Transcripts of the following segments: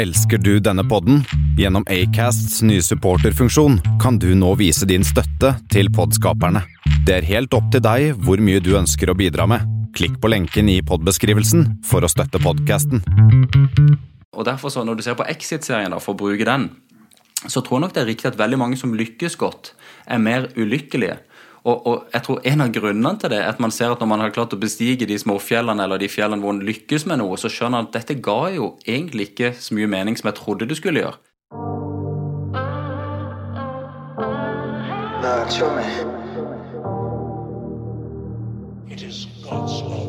Elsker du denne podden? Gjennom Acasts nye supporterfunksjon kan du nå vise din støtte til podskaperne. Det er helt opp til deg hvor mye du ønsker å bidra med. Klikk på lenken i podbeskrivelsen for å støtte podkasten. Og derfor så, Når du ser på Exit-serien, for å bruke den, så tror jeg nok det er riktig at veldig mange som lykkes godt, er mer ulykkelige. Og, og jeg tror En av grunnene til det er at man ser at når man har klart å bestige de småfjellene eller de fjellene hvor man lykkes med noe, så skjønner man at dette ga jo egentlig ikke så mye mening som jeg trodde det skulle gjøre. Lord,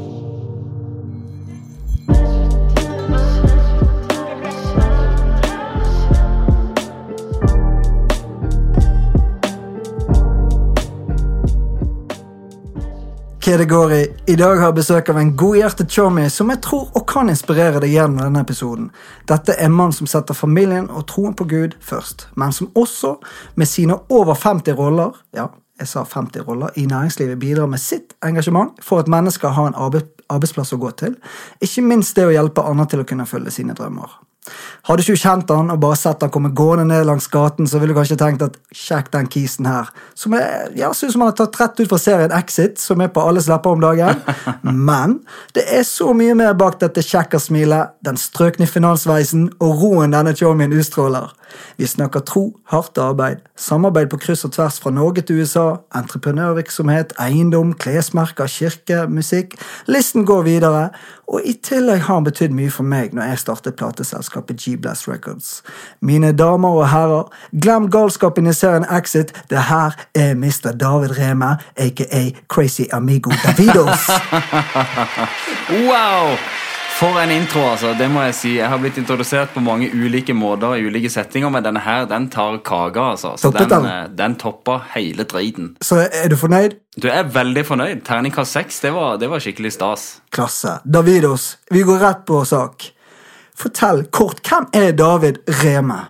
show me. It is God's love. Hva det går i? I dag har jeg besøk av en godhjertet chommy som jeg tror og kan inspirere deg gjennom denne episoden. Dette er en mann som setter familien og troen på Gud først, men som også, med sine over 50 roller, ja, jeg sa 50 roller, i næringslivet bidrar med sitt engasjement for at mennesker har en arbeidsplass å gå til, ikke minst det å hjelpe andre til å kunne følge sine drømmer. Hadde ikke du kjent han og bare sett han komme gående ned langs gaten, så ville du kanskje tenkt at sjekk den kisen her, som jeg ja, synes han har tatt rett ut fra serien Exit, som er på alles lepper om dagen. Men det er så mye mer bak dette kjekkersmilet, den strøkne finansveisen og roen denne chomien utstråler. Vi snakker tro, hardt arbeid, samarbeid på kryss og tvers fra Norge til USA, entreprenørvirksomhet, eiendom, klesmerker, kirke, musikk. Listen går videre, og i tillegg har han betydd mye for meg når jeg startet plateselskapet G-Blast Records. Mine damer og herrer, glem galskapen i serien Exit, det her er Mr. David Reme, aka Crazy Amigo Davidos. Wow! For en intro, altså. Det må jeg si. Jeg har blitt introdusert på mange ulike måter i ulike settinger, men denne her, den tar kaka, altså. Så Toppet den, den? eh, den topper hele driten. Så er du fornøyd? Du er veldig fornøyd. Terningkast seks, det, var- det var skikkelig stas. Klasse. Davidos, vi går rett på sak. Fortell kort, hvem er David Reme?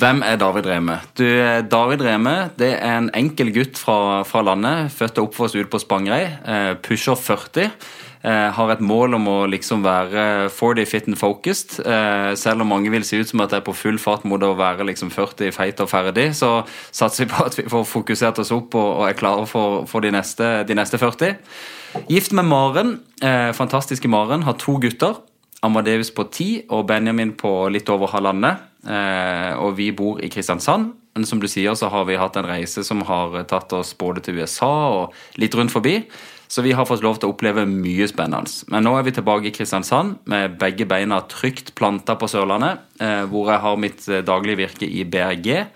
Hvem er David Reme? Du, eh, David Reme det er en enkel gutt fra, fra landet, født og oppvokst ute på Spangereid. Eh, pusher 40. Eh, har et mål om å liksom være 40 fit and focused. Eh, selv om mange vil se ut som at det er på full fart mot å være liksom 40 feit og ferdig, så satser vi på at vi får fokusert oss opp og, er klare for, for de, neste, de neste 40. Gift med Maren. Eh, fantastiske Maren. Har to gutter. Amadeus på ti og Benjamin på litt over halvannet. Og vi bor i Kristiansand. Men som du sier, så har vi hatt en reise som har tatt oss både til USA og litt rundt forbi. Så vi har fått lov til å oppleve mye spennende. Men nå er vi tilbake i Kristiansand med begge beina trygt planta på Sørlandet, eh, hvor jeg har mitt eh, daglige virke i BRG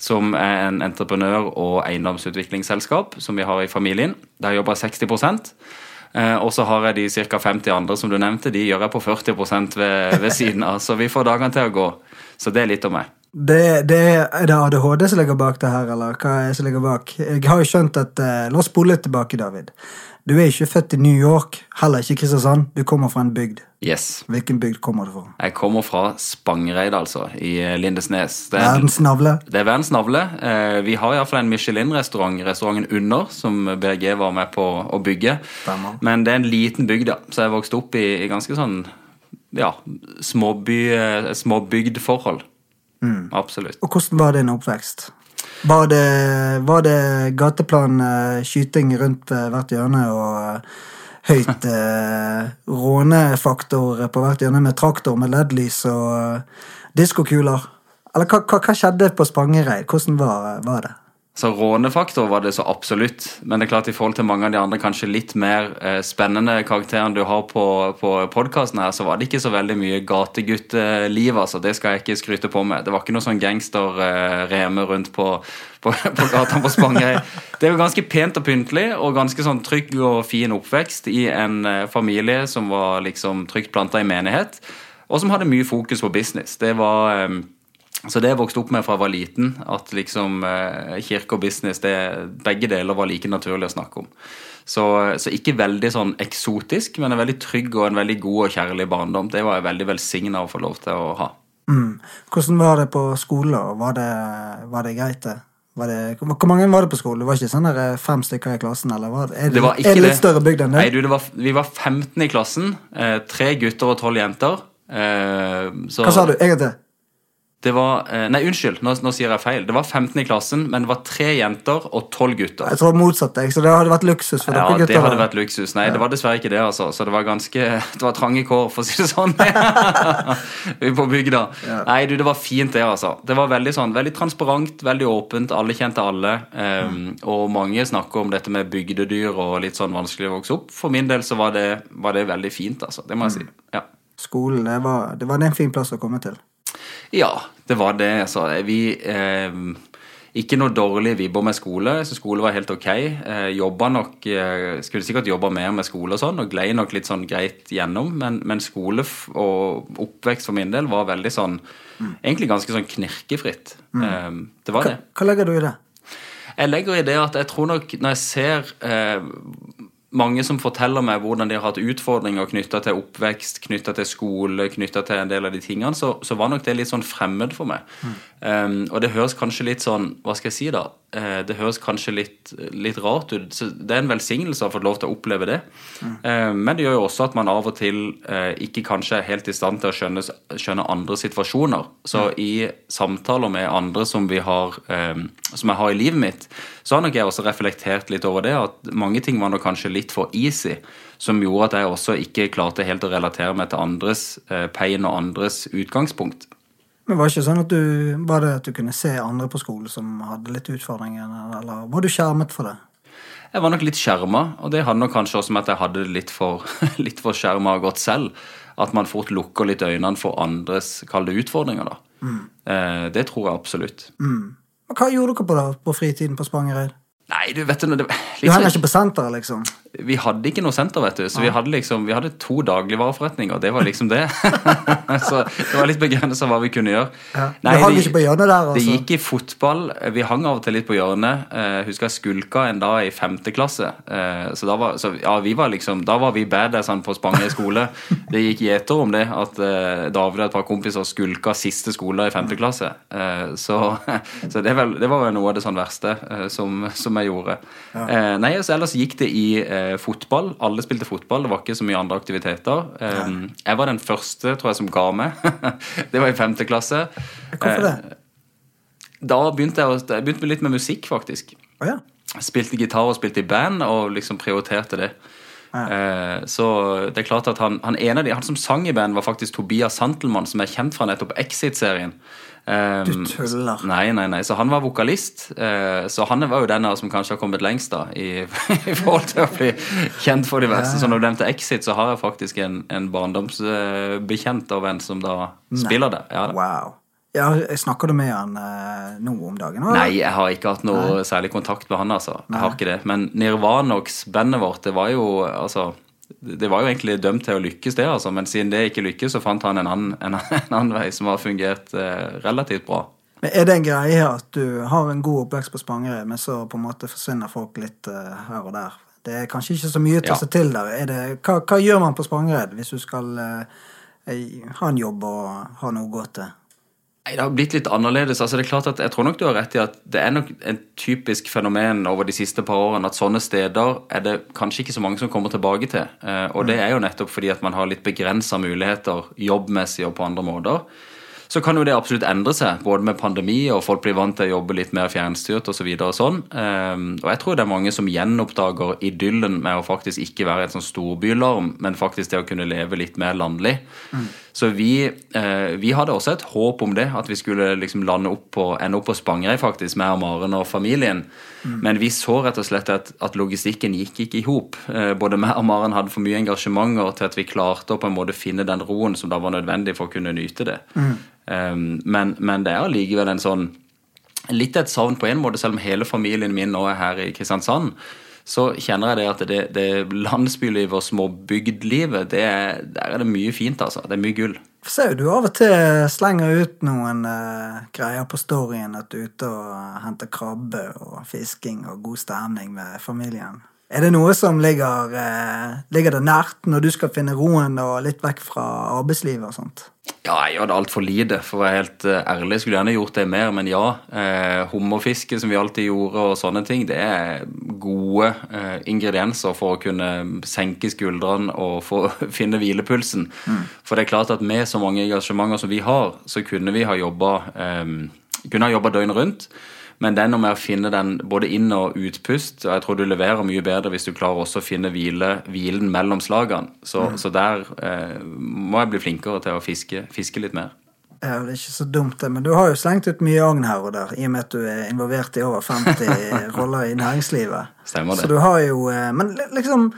som er en entreprenør- og eiendomsutviklingsselskap som vi har i familien. Der jobber jeg 60 Eh, og så har jeg de ca. 50 andre som du nevnte, de gjør jeg på 40 ved, ved siden av. Så vi får dagene til å gå. Så det er litt om meg. Det, det er, det ADHD som ligger bak det her, eller hva er det som ligger bak? Jeg har jo skjønt at La oss spole litt tilbake, David. Du er ikke født i New York, heller ikke Kristiansand. Du kommer fra en bygd. Yes. Hvilken bygd kommer du fra? Jeg kommer fra Spangereid, altså, i eh, Lindesnes. Det er, Verdens navle. det er verdens navle. Eh, vi har iallfall en Michelin-restaurant, restauranten Under, som BG var med på å bygge. Stemmer. Men det er en liten bygd, ja. Så jeg vokste opp i, i ganske sånn ja, småby, småbygdforhold. Mm. Absolutt. Og hvordan var din oppvekst? Var det, var det gateplan, eh, skyting rundt hvert hjørne og eh, høyt eh, rånefaktor på hvert hjørne med traktor med LED-lys og eh, diskokuler? Eller hva, hva, hva skjedde på Spangereid? Hvordan var, var det? Så rånefaktor var det så absolutt. Men det er klart i forhold til mange av de andre kanskje litt mer eh, spennende karakterene du har på, på podkasten her, så var det ikke så veldig mye gategutteliv, altså. Det skal jeg ikke skryte på med. Det var ikke noe sånn gangster-reme rundt på, på, på gata på Spangereid. Det var ganske pent og pyntelig og ganske sånn trygg og fin oppvekst i en eh, familie som var liksom trygt planta i menighet, og som hadde mye fokus på business. Det var eh, så det jeg vokste opp med fra jeg var liten, at liksom eh, kirke og business, det, begge deler var like naturlig å snakke om. Så, så ikke veldig sånn eksotisk, men en veldig trygg og en veldig god og kjærlig barndom. Det var jeg veldig velsigna å få lov til å ha. Mm. Hvordan var det på skole? og Var det, var det greit, det? Var det, hvor mange var det på skole? Det var ikke sånn der eh, fem stykker i klassen? eller var det, det, var er det litt større bygd enn det? Nei, du, det var, vi var 15 i klassen. Eh, tre gutter og tolv jenter. Eh, så, Hva sa du? En gang til. Det var eh, Nei, unnskyld, nå, nå sier jeg feil. Det var 15 i klassen, men det var tre jenter og 12 gutter. Jeg tror motsatt jeg, så det hadde vært luksus for Ja, dere det hadde vært luksus. Nei, det var dessverre ikke det, altså. Så det var ganske Det var trange kår, for å si det sånn. På bygda. Nei, du, det var fint, det, altså. Det var veldig sånn, veldig transparent, veldig åpent. Alle kjente alle. Um, og mange snakker om dette med bygdedyr og litt sånn vanskelig å vokse opp. For min del så var det, var det veldig fint, altså. Det må jeg si. Ja. Skolen, det var, det var en fin plass å komme til. Ja, det var det. Altså. Vi eh, Ikke noe dårlig vibber med skole, så skole var helt ok. Eh, jobba nok eh, Skulle sikkert jobba mer med skole og sånn, og glei nok litt sånn greit gjennom, men, men skole og oppvekst for min del var veldig sånn Egentlig ganske sånn knirkefritt. Eh, det var Hva, det. hva legger du i det? Jeg legger i det at jeg tror nok når jeg ser eh, mange som forteller meg hvordan de har hatt utfordringer knytta til oppvekst, knytta til skole, knytta til en del av de tingene, så, så var nok det litt sånn fremmed for meg. Um, og det høres kanskje litt sånn Hva skal jeg si, da? Uh, det høres kanskje litt, litt rart ut. Så det er en velsignelse å ha fått lov til å oppleve det. Eh, men det gjør jo også at man av og til uh, ikke kanskje er helt i stand til å skjønne, skjønne andre situasjoner. Så i samtaler med andre som, vi har, um, som jeg har i livet mitt, så har nok jeg også reflektert litt over det. At mange ting var nok kanskje litt for easy. Som gjorde at jeg også ikke klarte helt å relatere meg til andres eh, pain og andres utgangspunkt. Men var det ikke sånn at du, var det at du kunne se andre på skolen som hadde litt utfordringer, eller var du skjermet for det? Jeg var nok litt skjerma, og det hadde nok kanskje også med at jeg hadde det litt for, litt for skjerma godt selv. At man fort lukker litt øynene for andres kalde utfordringer, da. Eh, det tror jeg absolutt. Men Hva gjorde dere på da, på fritiden på Spangereid? Nei, du vet du, det, Du liksom, ikke på senteret, liksom? Vi hadde ikke noe senter, vet du. Så vi hadde liksom, vi hadde to dagligvareforretninger, det var liksom det. så det var litt begrensa hva vi kunne gjøre. Ja. Du hang det- ikke på hjørnet der, Det altså? gikk i fotball. Vi hang av og til litt på hjørnet. Uh, husker jeg skulka en dag i femte klasse. Uh, så da var, så, ja, vi var liksom, da var vi badassene på Spangereid skole. Det gikk gjeter om det at uh, David og et par kompiser skulka siste skole i femte klasse. Uh, så så det, vel, det var vel noe av det sånn verste som, som, som jeg gjorde. Eh, nei, så ellers gikk det i eh, fotball. Alle spilte fotball. Det var ikke så mye andre aktiviteter. Eh, jeg var den første, tror jeg, som ga meg. det var i femte klasse. Hvorfor det? Da begynte jeg, jeg begynte litt med musikk, faktisk. Oh, ja. Spilte gitar og spilte i band, og liksom prioriterte det. Ja. så det er klart at han, han ene av de, han som sang i band, var faktisk Tobias Santelmann, som er kjent fra nettopp Exit-serien. Eh, Du tuller. Nei, nei, nei. Så han var vokalist. Uh, så han var jo den som kanskje har kommet lengst da, i, i forhold til å bli kjent for de verste. Så når du nevnte Exit, så har jeg faktisk en, en barndomsbekjent og venn som da spiller der. Ja, da. Wow. Ja, snakker du med han uh, nå om dagen? eller? Nei, jeg har ikke hatt noe særlig kontakt med han, altså. Jeg har ikke det. Men Nirvanox, bandet vårt, det var jo altså det var jo egentlig dømt til å lykkes, det, altså. men siden det ikke lykkes, så fant han en annen, en, en annen vei som har fungert eh, relativt bra. Men Er det en greie at du har en god oppvekst på Spangereid, men så på en måte forsvinner folk litt eh, her og der? Det er kanskje ikke så mye å ta seg til der. Er det, hva, hva gjør man på Spangereid hvis du skal eh, ha en jobb og ha noe å gå til? Nei, Det har blitt litt annerledes. altså det er klart at Jeg tror nok du har rett i at det er nok en typisk fenomen over de siste par årene at sånne steder er det kanskje ikke så mange som kommer tilbake til. Eh, Og det er jo nettopp fordi at man har litt begrensa muligheter jobbmessig og på andre måter. Så kan jo det absolutt endre seg, både med pandemi og folk blir vant til å jobbe litt mer fjernstyrt osv. Og, så sånn. Eh, og jeg tror det er mange som gjenoppdager idyllen med å faktisk ikke være et sånn storbylarm, men faktisk det å kunne leve litt mer landlig. Så vi, eh, vi hadde også et håp om det, at vi skulle liksom lande opp på, ende opp på Spangereid faktisk, med Maren og familien. Men vi så rett og slett at, at logistikken gikk ikke i hop. Eh, både meg og Maren hadde for mye engasjementer til at vi klarte å på en måte finne den roen som da var nødvendig for å kunne nyte det. Eh, men, men det er allikevel en sånn litt et savn på en måte, selv om hele familien min nå er her i Kristiansand. Så kjenner jeg det at det, det landsbylivet og småbygdlivet, det, er- der er det mye fint, altså. Det er mye gull. Ser du av og til slenger ut noen uh, greier på storyen at du er ute og henter krabbe og fisking og god stemning med familien. Er det noe som ligger, eh, ligger det nært når du skal finne roen og litt vekk fra arbeidslivet og sånt? Ja, jeg gjør det altfor lite, for å være helt eh, ærlig. Skulle gjerne gjort det mer, men ja. Eh, hummerfiske, som vi alltid gjorde, og sånne ting, det er gode eh, ingredienser for å kunne senke skuldrene og få, finne hvilepulsen. For det er klart at med så mange engasjementer som vi har, så kunne vi ha jobba eh, kunne ha jobba døgnet rundt. Men det er noe med å finne den både inn- og utpust, og jeg tror du leverer mye bedre hvis du klarer også å finne hvile, hvilen mellom slagene. Så, så der eh, må jeg bli flinkere til å fiske, fiske litt mer. Ja, det er ikke så dumt, det. Men du har jo slengt ut mye agn her og der, i og med at du er involvert i over 50 roller i næringslivet. Stemmer det. Så du har jo eh, Men liksom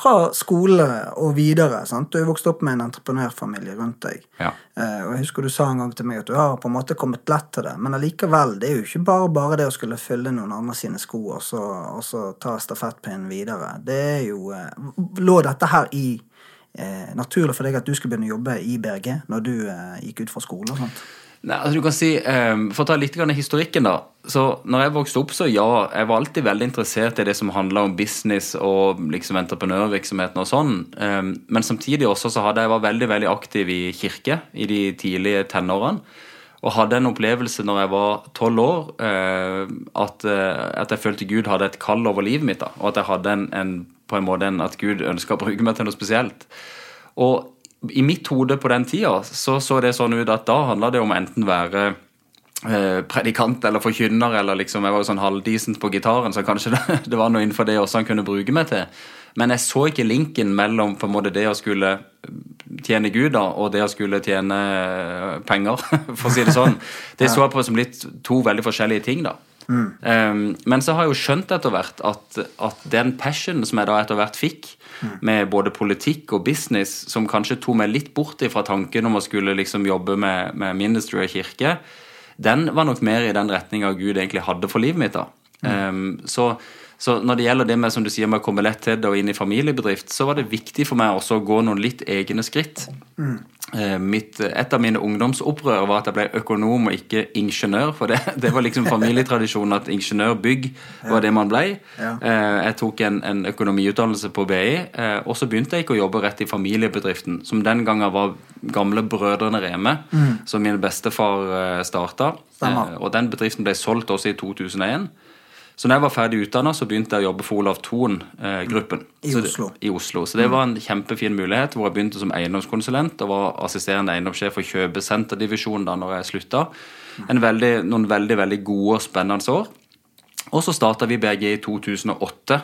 fra skole og videre. sant? Du er vokst opp med en entreprenørfamilie rundt deg. Ja. Eh, og jeg husker du sa en gang til meg at du har på en måte kommet lett til det. Men allikevel, det er jo ikke bare bare det å skulle fylle noen andre sine sko og så, og så ta stafettpinnen videre. Det er jo eh, Lå dette her i eh, naturlig for deg at du skulle begynne å jobbe i BRG når du eh, gikk ut fra skole og sånt? Nei, altså du kan si, um, For å ta litt grann historikken, da. så når jeg vokste opp, så ja, jeg var alltid veldig interessert i det som handla om business og liksom entreprenørvirksomheten og sånn. Um, men samtidig også så hadde jeg var veldig veldig aktiv i kirke i de tidlige tenårene. Og hadde en opplevelse når jeg var tolv år, uh, at, uh, at jeg følte Gud hadde et kall over livet mitt. da, Og at jeg hadde en, en, på en måte en, at Gud ønska å bruke meg til noe spesielt. Og i mitt hode på den tida så så det sånn ut at da handla det om å enten være eh, predikant eller forkynner, eller liksom Jeg var jo sånn halvdisent på gitaren, så kanskje det, det var noe innenfor det også han kunne bruke meg til. Men jeg så ikke linken mellom på en måte det å skulle tjene Gud da, og det å skulle tjene eh, penger, for å si det sånn. Det så jeg på som litt to veldig forskjellige ting, da. Um, men så har jeg jo skjønt etter hvert at, at den passionen som jeg da etter hvert fikk, med både politikk og business, som kanskje tok meg litt bort fra tanken om å skulle liksom jobbe med, med ministry og kirke, den var nok mer i den retninga Gud egentlig hadde for livet mitt. da. Um, så, så når det gjelder det med som du sier, med å komme lett til det og inn i familiebedrift, så var det viktig for meg også å gå noen litt egne skritt. Mm. Mitt, et av mine ungdomsopprør var at jeg ble økonom og ikke ingeniør. For det, det var liksom familietradisjonen at ingeniørbygg var det man ble. Ja. Eh, Jeg tok en, en økonomiutdannelse på BI, eh, og så begynte jeg ikke å jobbe rett i familiebedriften, som den gangen var gamle Brødrene Reme, som min bestefar starta. Stemmer. Og den bedriften ble solgt også i 2001. Så når jeg var ferdig utdanna, så begynte jeg å jobbe for Olav Thon-gruppen. I Oslo. I Oslo. Så det var en kjempefin mulighet, hvor jeg begynte som eiendomskonsulent og var assisterende eiendomssjef for kjøpesenterdivisjonen da når jeg slutta. En veldig, noen veldig, veldig gode og spennende år. Og så starta vi BG i 2008.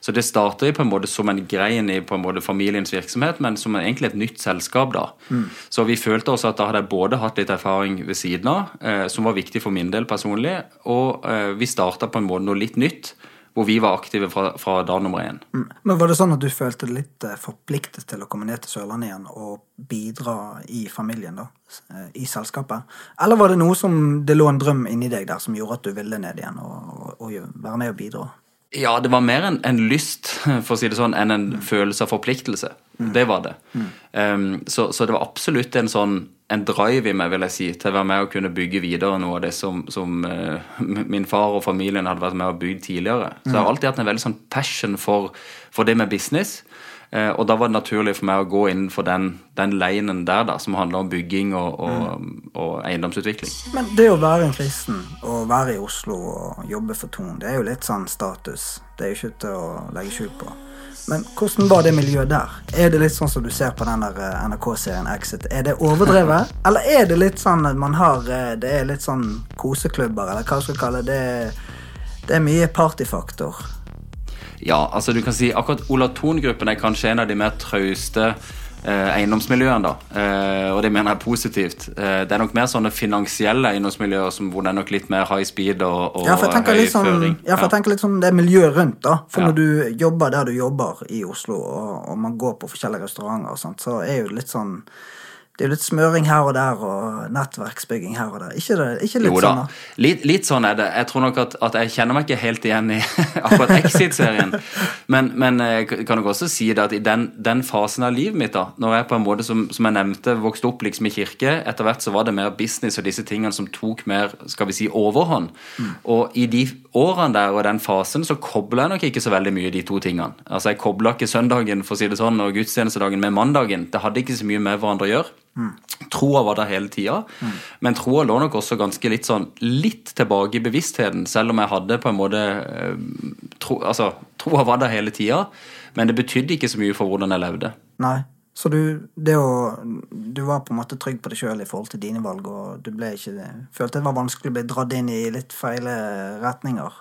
Så det starter på en måte som en grein i på en måte familiens virksomhet, men som egentlig et nytt selskap. da. Så vi følte også at da hadde jeg både hatt litt erfaring ved siden av, eh, som var viktig for min del personlig, og eh, vi starta på en måte noe litt nytt, hvor vi var aktive fra, fra dag nummer én. Mm. Men var det sånn at du følte deg litt eh, forpliktet til å komme ned til Sørlandet igjen og bidra i familien, da? eh, I selskapet? Eller var det noe som det lå en drøm inni deg der som gjorde at du ville ned igjen og, og, og være med og bidra? Ja, det var mer en, en lyst, for å si det sånn, enn en følelse av forpliktelse. Det var det. Um, så, så det var absolutt en sånn en drive i meg, vil jeg si, til å være med og kunne bygge videre noe av det som, som uh, min far og familien hadde vært med og bygd tidligere. Så jeg har alltid hatt en veldig sånn passion for, for det med business. Eh, og da var det naturlig for meg å gå innenfor den, den leinen der, da, som handler om bygging og, og, og eiendomsutvikling. Men det å være en kristen og være i Oslo og jobbe for Ton, det er jo litt sånn status. Det er jo ikke til å legge skjul på. Men hvordan var det miljøet der? Er det litt sånn som du ser på den der eh, NRK-serien Exit? Er det overdrevet? Eller er det litt sånn at man har eh, Det er litt sånn koseklubber, eller hva skal jeg kalle det? Det er mye partyfaktor. Ja, altså du kan si akkurat Olav Thon-gruppen er kanskje en av de mer trauste eh, eiendomsmiljøene. da, eh, Og det mener jeg positivt. Eh, det er nok mer sånne finansielle eiendomsmiljøer som, hvor det er nok litt mer high speed og, og Ja, for høy sånn, føring. ja, for jeg tenker litt sånn det miljøet rundt, da. For Ja. når du jobber der du jobber i Oslo, og, og man går på forskjellige restauranter og sånt, så er jo litt sånn Det er jo litt smøring her og der, og nettverksbygging her og der. Ikke, det, ikke litt Jo sånn, da, litt, litt sånn er det. Jeg tror nok at, at jeg kjenner meg ikke helt igjen i akkurat Exit-serien. Men, men jeg kan nok også si det at i den, den fasen av livet mitt, da, når jeg på en måte som, som jeg nevnte, vokste opp liksom i kirke, etter hvert så var det mer business og disse tingene som tok mer skal vi si, overhånd. Og i de årene der og den fasen så kobla jeg nok ikke så veldig mye de to tingene. Altså Jeg kobla ikke søndagen for å si det sånn, og gudstjenestedagen med mandagen. Det hadde ikke så mye med hverandre å gjøre. Troa var der hele tida, men troa lå nok også ganske litt sånn litt tilbake i bevisstheten, selv om jeg hadde på en måte eh, tro, altså, troa var der hele tida, men det betydde ikke så mye for hvordan jeg levde. Nei. Så du, å, du var på en måte trygg på deg sjøl i forhold til dine valg, og du ble ikke følte det var vanskelig å bli dratt inn i litt feile retninger.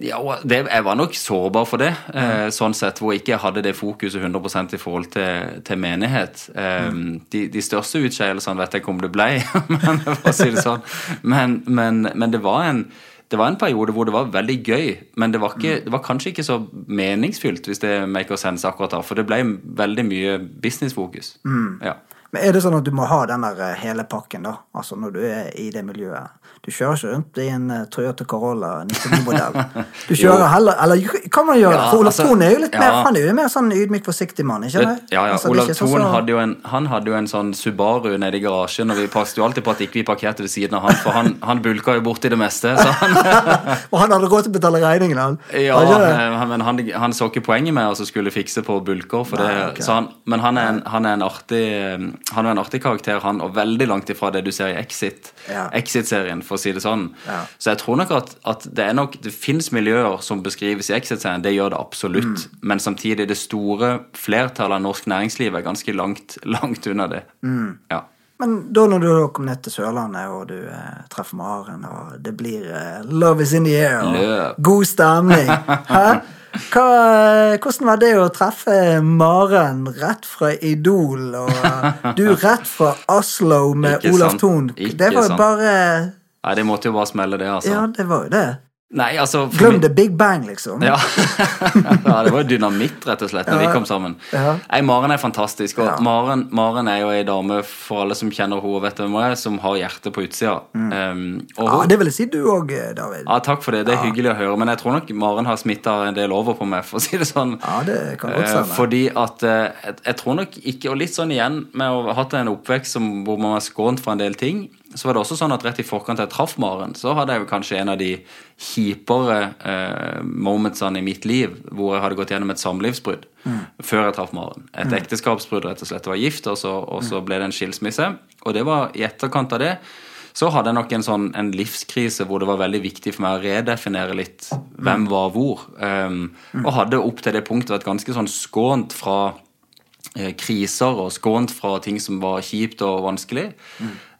Ja, det, Jeg var nok sårbar for det, eh, sånn sett, hvor jeg ikke hadde det fokuset 100% i forhold til, til menighet. Eh, de, de største utskeielsene vet jeg ikke om det ble, men, si det sånn. men, men, men det, var en, det var en periode hvor det var veldig gøy, men det var, ikke, det var kanskje ikke så meningsfylt, hvis det maker sense akkurat da, for det ble veldig mye businessfokus. Ja. Men er det sånn at du må ha den der eh, hele pakken, da? Altså når du er i det miljøet? Du kjører ikke rundt i en eh, Toyota Corolla 99-modell. Du kjører heller Eller kan man gjøre det? Ja, For Olav altså, Thon er jo litt mer. Han er jo mer sånn ydmyk, forsiktig mann, ikke det? Ja, ja. Altså, Olav Thon så- hadde jo en, han hadde jo en sånn Subaru nede i garasjen, og vi passet jo alltid på at ikke vi parkerte ved siden av han, for han, han bulka jo borti det meste. Så han, Og han hadde råd til å betale regningen, han. ja, eh, men han, han så ikke poenget med å skulle fikse på bulker. Det, okay. så han, men han er, en, han, er en artig, han er en artig karakter, han, og veldig langt ifra det du ser i Exit. Ja. Exit-serien, for å si det sånn. Ja. Så jeg tror nok at, at det er nok Det fins miljøer som beskrives i Exit-serien, det gjør det absolutt. Mm. Men samtidig, det store flertallet av norsk næringsliv er ganske langt, langt unna det. Mm. Ja. Men da når du kom ned til Sørlandet, og du eh, treffer Maren, og det blir eh, love is in the air, og Løp. god stemning Hæ? Hva, hvordan var det å treffe Maren rett fra Idol, og eh, du rett fra Oslo med Olav. Thon? Det var jo bare Nei, det måtte jo bare smelle, det, altså. Ja, det var jo det. Nei, altså Glem det big bang, liksom. Ja. ja, det var dynamitt, rett og slett, når Ja. vi kom sammen. Ja. Nei, Maren er fantastisk. Og Ja. Maren, Maren er jo ei dame, for alle som kjenner henne vet vet hvem hun er, som har hjertet på utsida. Um, Mm. Ja, hun- det vil jeg si du òg, David. ja, takk for det. Det er hyggelig å høre. Men jeg tror nok Maren har smitta en del over på meg, for å si det sånn. Ja, det kan godt Eh, stemme. Fordi at eh, jeg, jeg tror nok ikke Og litt sånn igjen med å ha hatt en oppvekst som, hvor man er skånt for en del ting, så var det også sånn at rett i forkant jeg traff Maren, så hadde jeg jo kanskje en av de kjipere eh, momentsene i mitt liv hvor jeg hadde gått gjennom et samlivsbrudd før jeg traff Maren. Et ekteskapsbrudd, rett og slett. Jeg var gift, og så, og så ble det en skilsmisse. Og det var i etterkant av det så hadde jeg nok en sånn en livskrise hvor det var veldig viktig for meg å redefinere litt hvem var hvor. Um, og hadde opp til det punktet vært ganske sånn skånt fra kriser og skånt fra ting som var kjipt og vanskelig.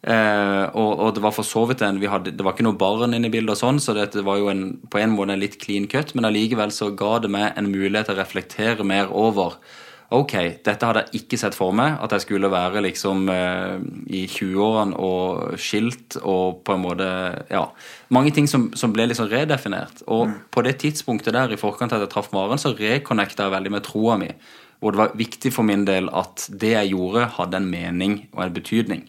Eh, og, og det var for så vidt en vi hadde, Det var ikke noe barn inne i bildet, og sånn, så det, det var jo en, på en måte en litt clean cut, men allikevel så ga det meg en mulighet til å reflektere mer over Ok, dette hadde jeg ikke sett for meg, at jeg skulle være liksom eh, i 20-årene og skilt og på en måte Ja. Mange ting som, som ble liksom redefinert. Og på det tidspunktet der i forkant av at jeg traff Maren, så reconnecta jeg veldig med troa mi. Hvor det var viktig for min del at det jeg gjorde, hadde en mening og en betydning.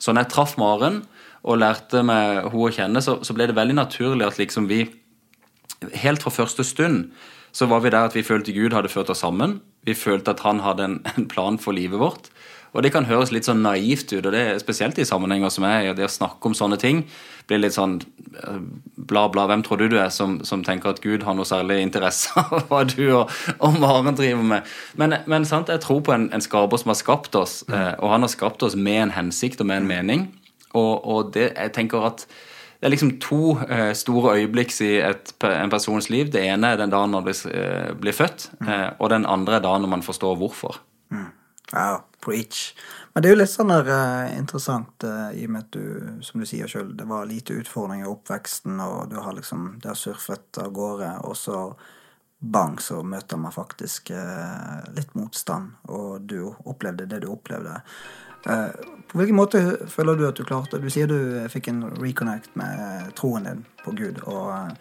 Så når jeg traff Maren og lærte meg henne å kjenne, så, så ble det veldig naturlig at liksom vi Helt fra første stund så var vi der at vi følte Gud hadde ført oss sammen. Vi følte at han hadde en, en plan for livet vårt. Og det kan høres litt sånn naivt ut, og det er spesielt i sammenhenger som er det å snakke om sånne ting. Blir litt sånn eh, bla, bla, hvem tror du du er som, som tenker at Gud har noe særlig interesse av hva du og, og Maren driver med? Men, men sant, jeg tror på en, en skaper som har skapt oss, eh, og han har skapt oss med en hensikt og med en mening. Og, og det, jeg tenker at det er liksom to eh, store øyeblikk i et, en persons liv. Det ene er den dagen man blir, eh, blir født, eh, og den andre er dagen når man forstår hvorfor. Ja, preach. Men det er jo litt sånn der, uh, interessant, uh, i og med at du, som du sier sjøl, det var lite utfordringer i oppveksten, og du har liksom Det har surfet av gårde, og så bang, så møter man faktisk uh, litt motstand, og du opplevde det du opplevde. På hvilken måte føler du at du klarte Du sier du fikk en reconnect med troen din på Gud, og,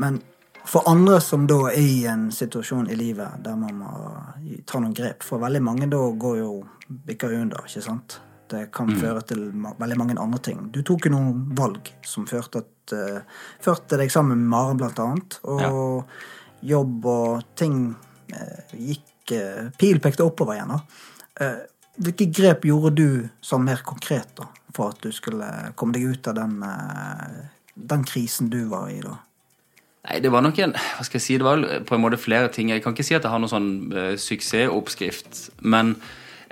men for andre som da er i en situasjon i livet der man må ta noen grep For veldig mange da går jo bikker under, ikke sant? Det kan føre til veldig mange andre ting. Du tok jo noen valg som førte, at, uh, førte deg sammen med Maren, blant annet. Og jobb og ting uh, gikk uh, Pil pekte oppover igjen, da. Eh, hvilke grep gjorde du sånn mer konkret da, for at du skulle komme deg ut av den, eh, den krisen du var i da? Nei, det var nok en Hva skal jeg si? Det var på en måte flere ting. Jeg kan ikke si at jeg har noen sånn uh, suksessoppskrift, men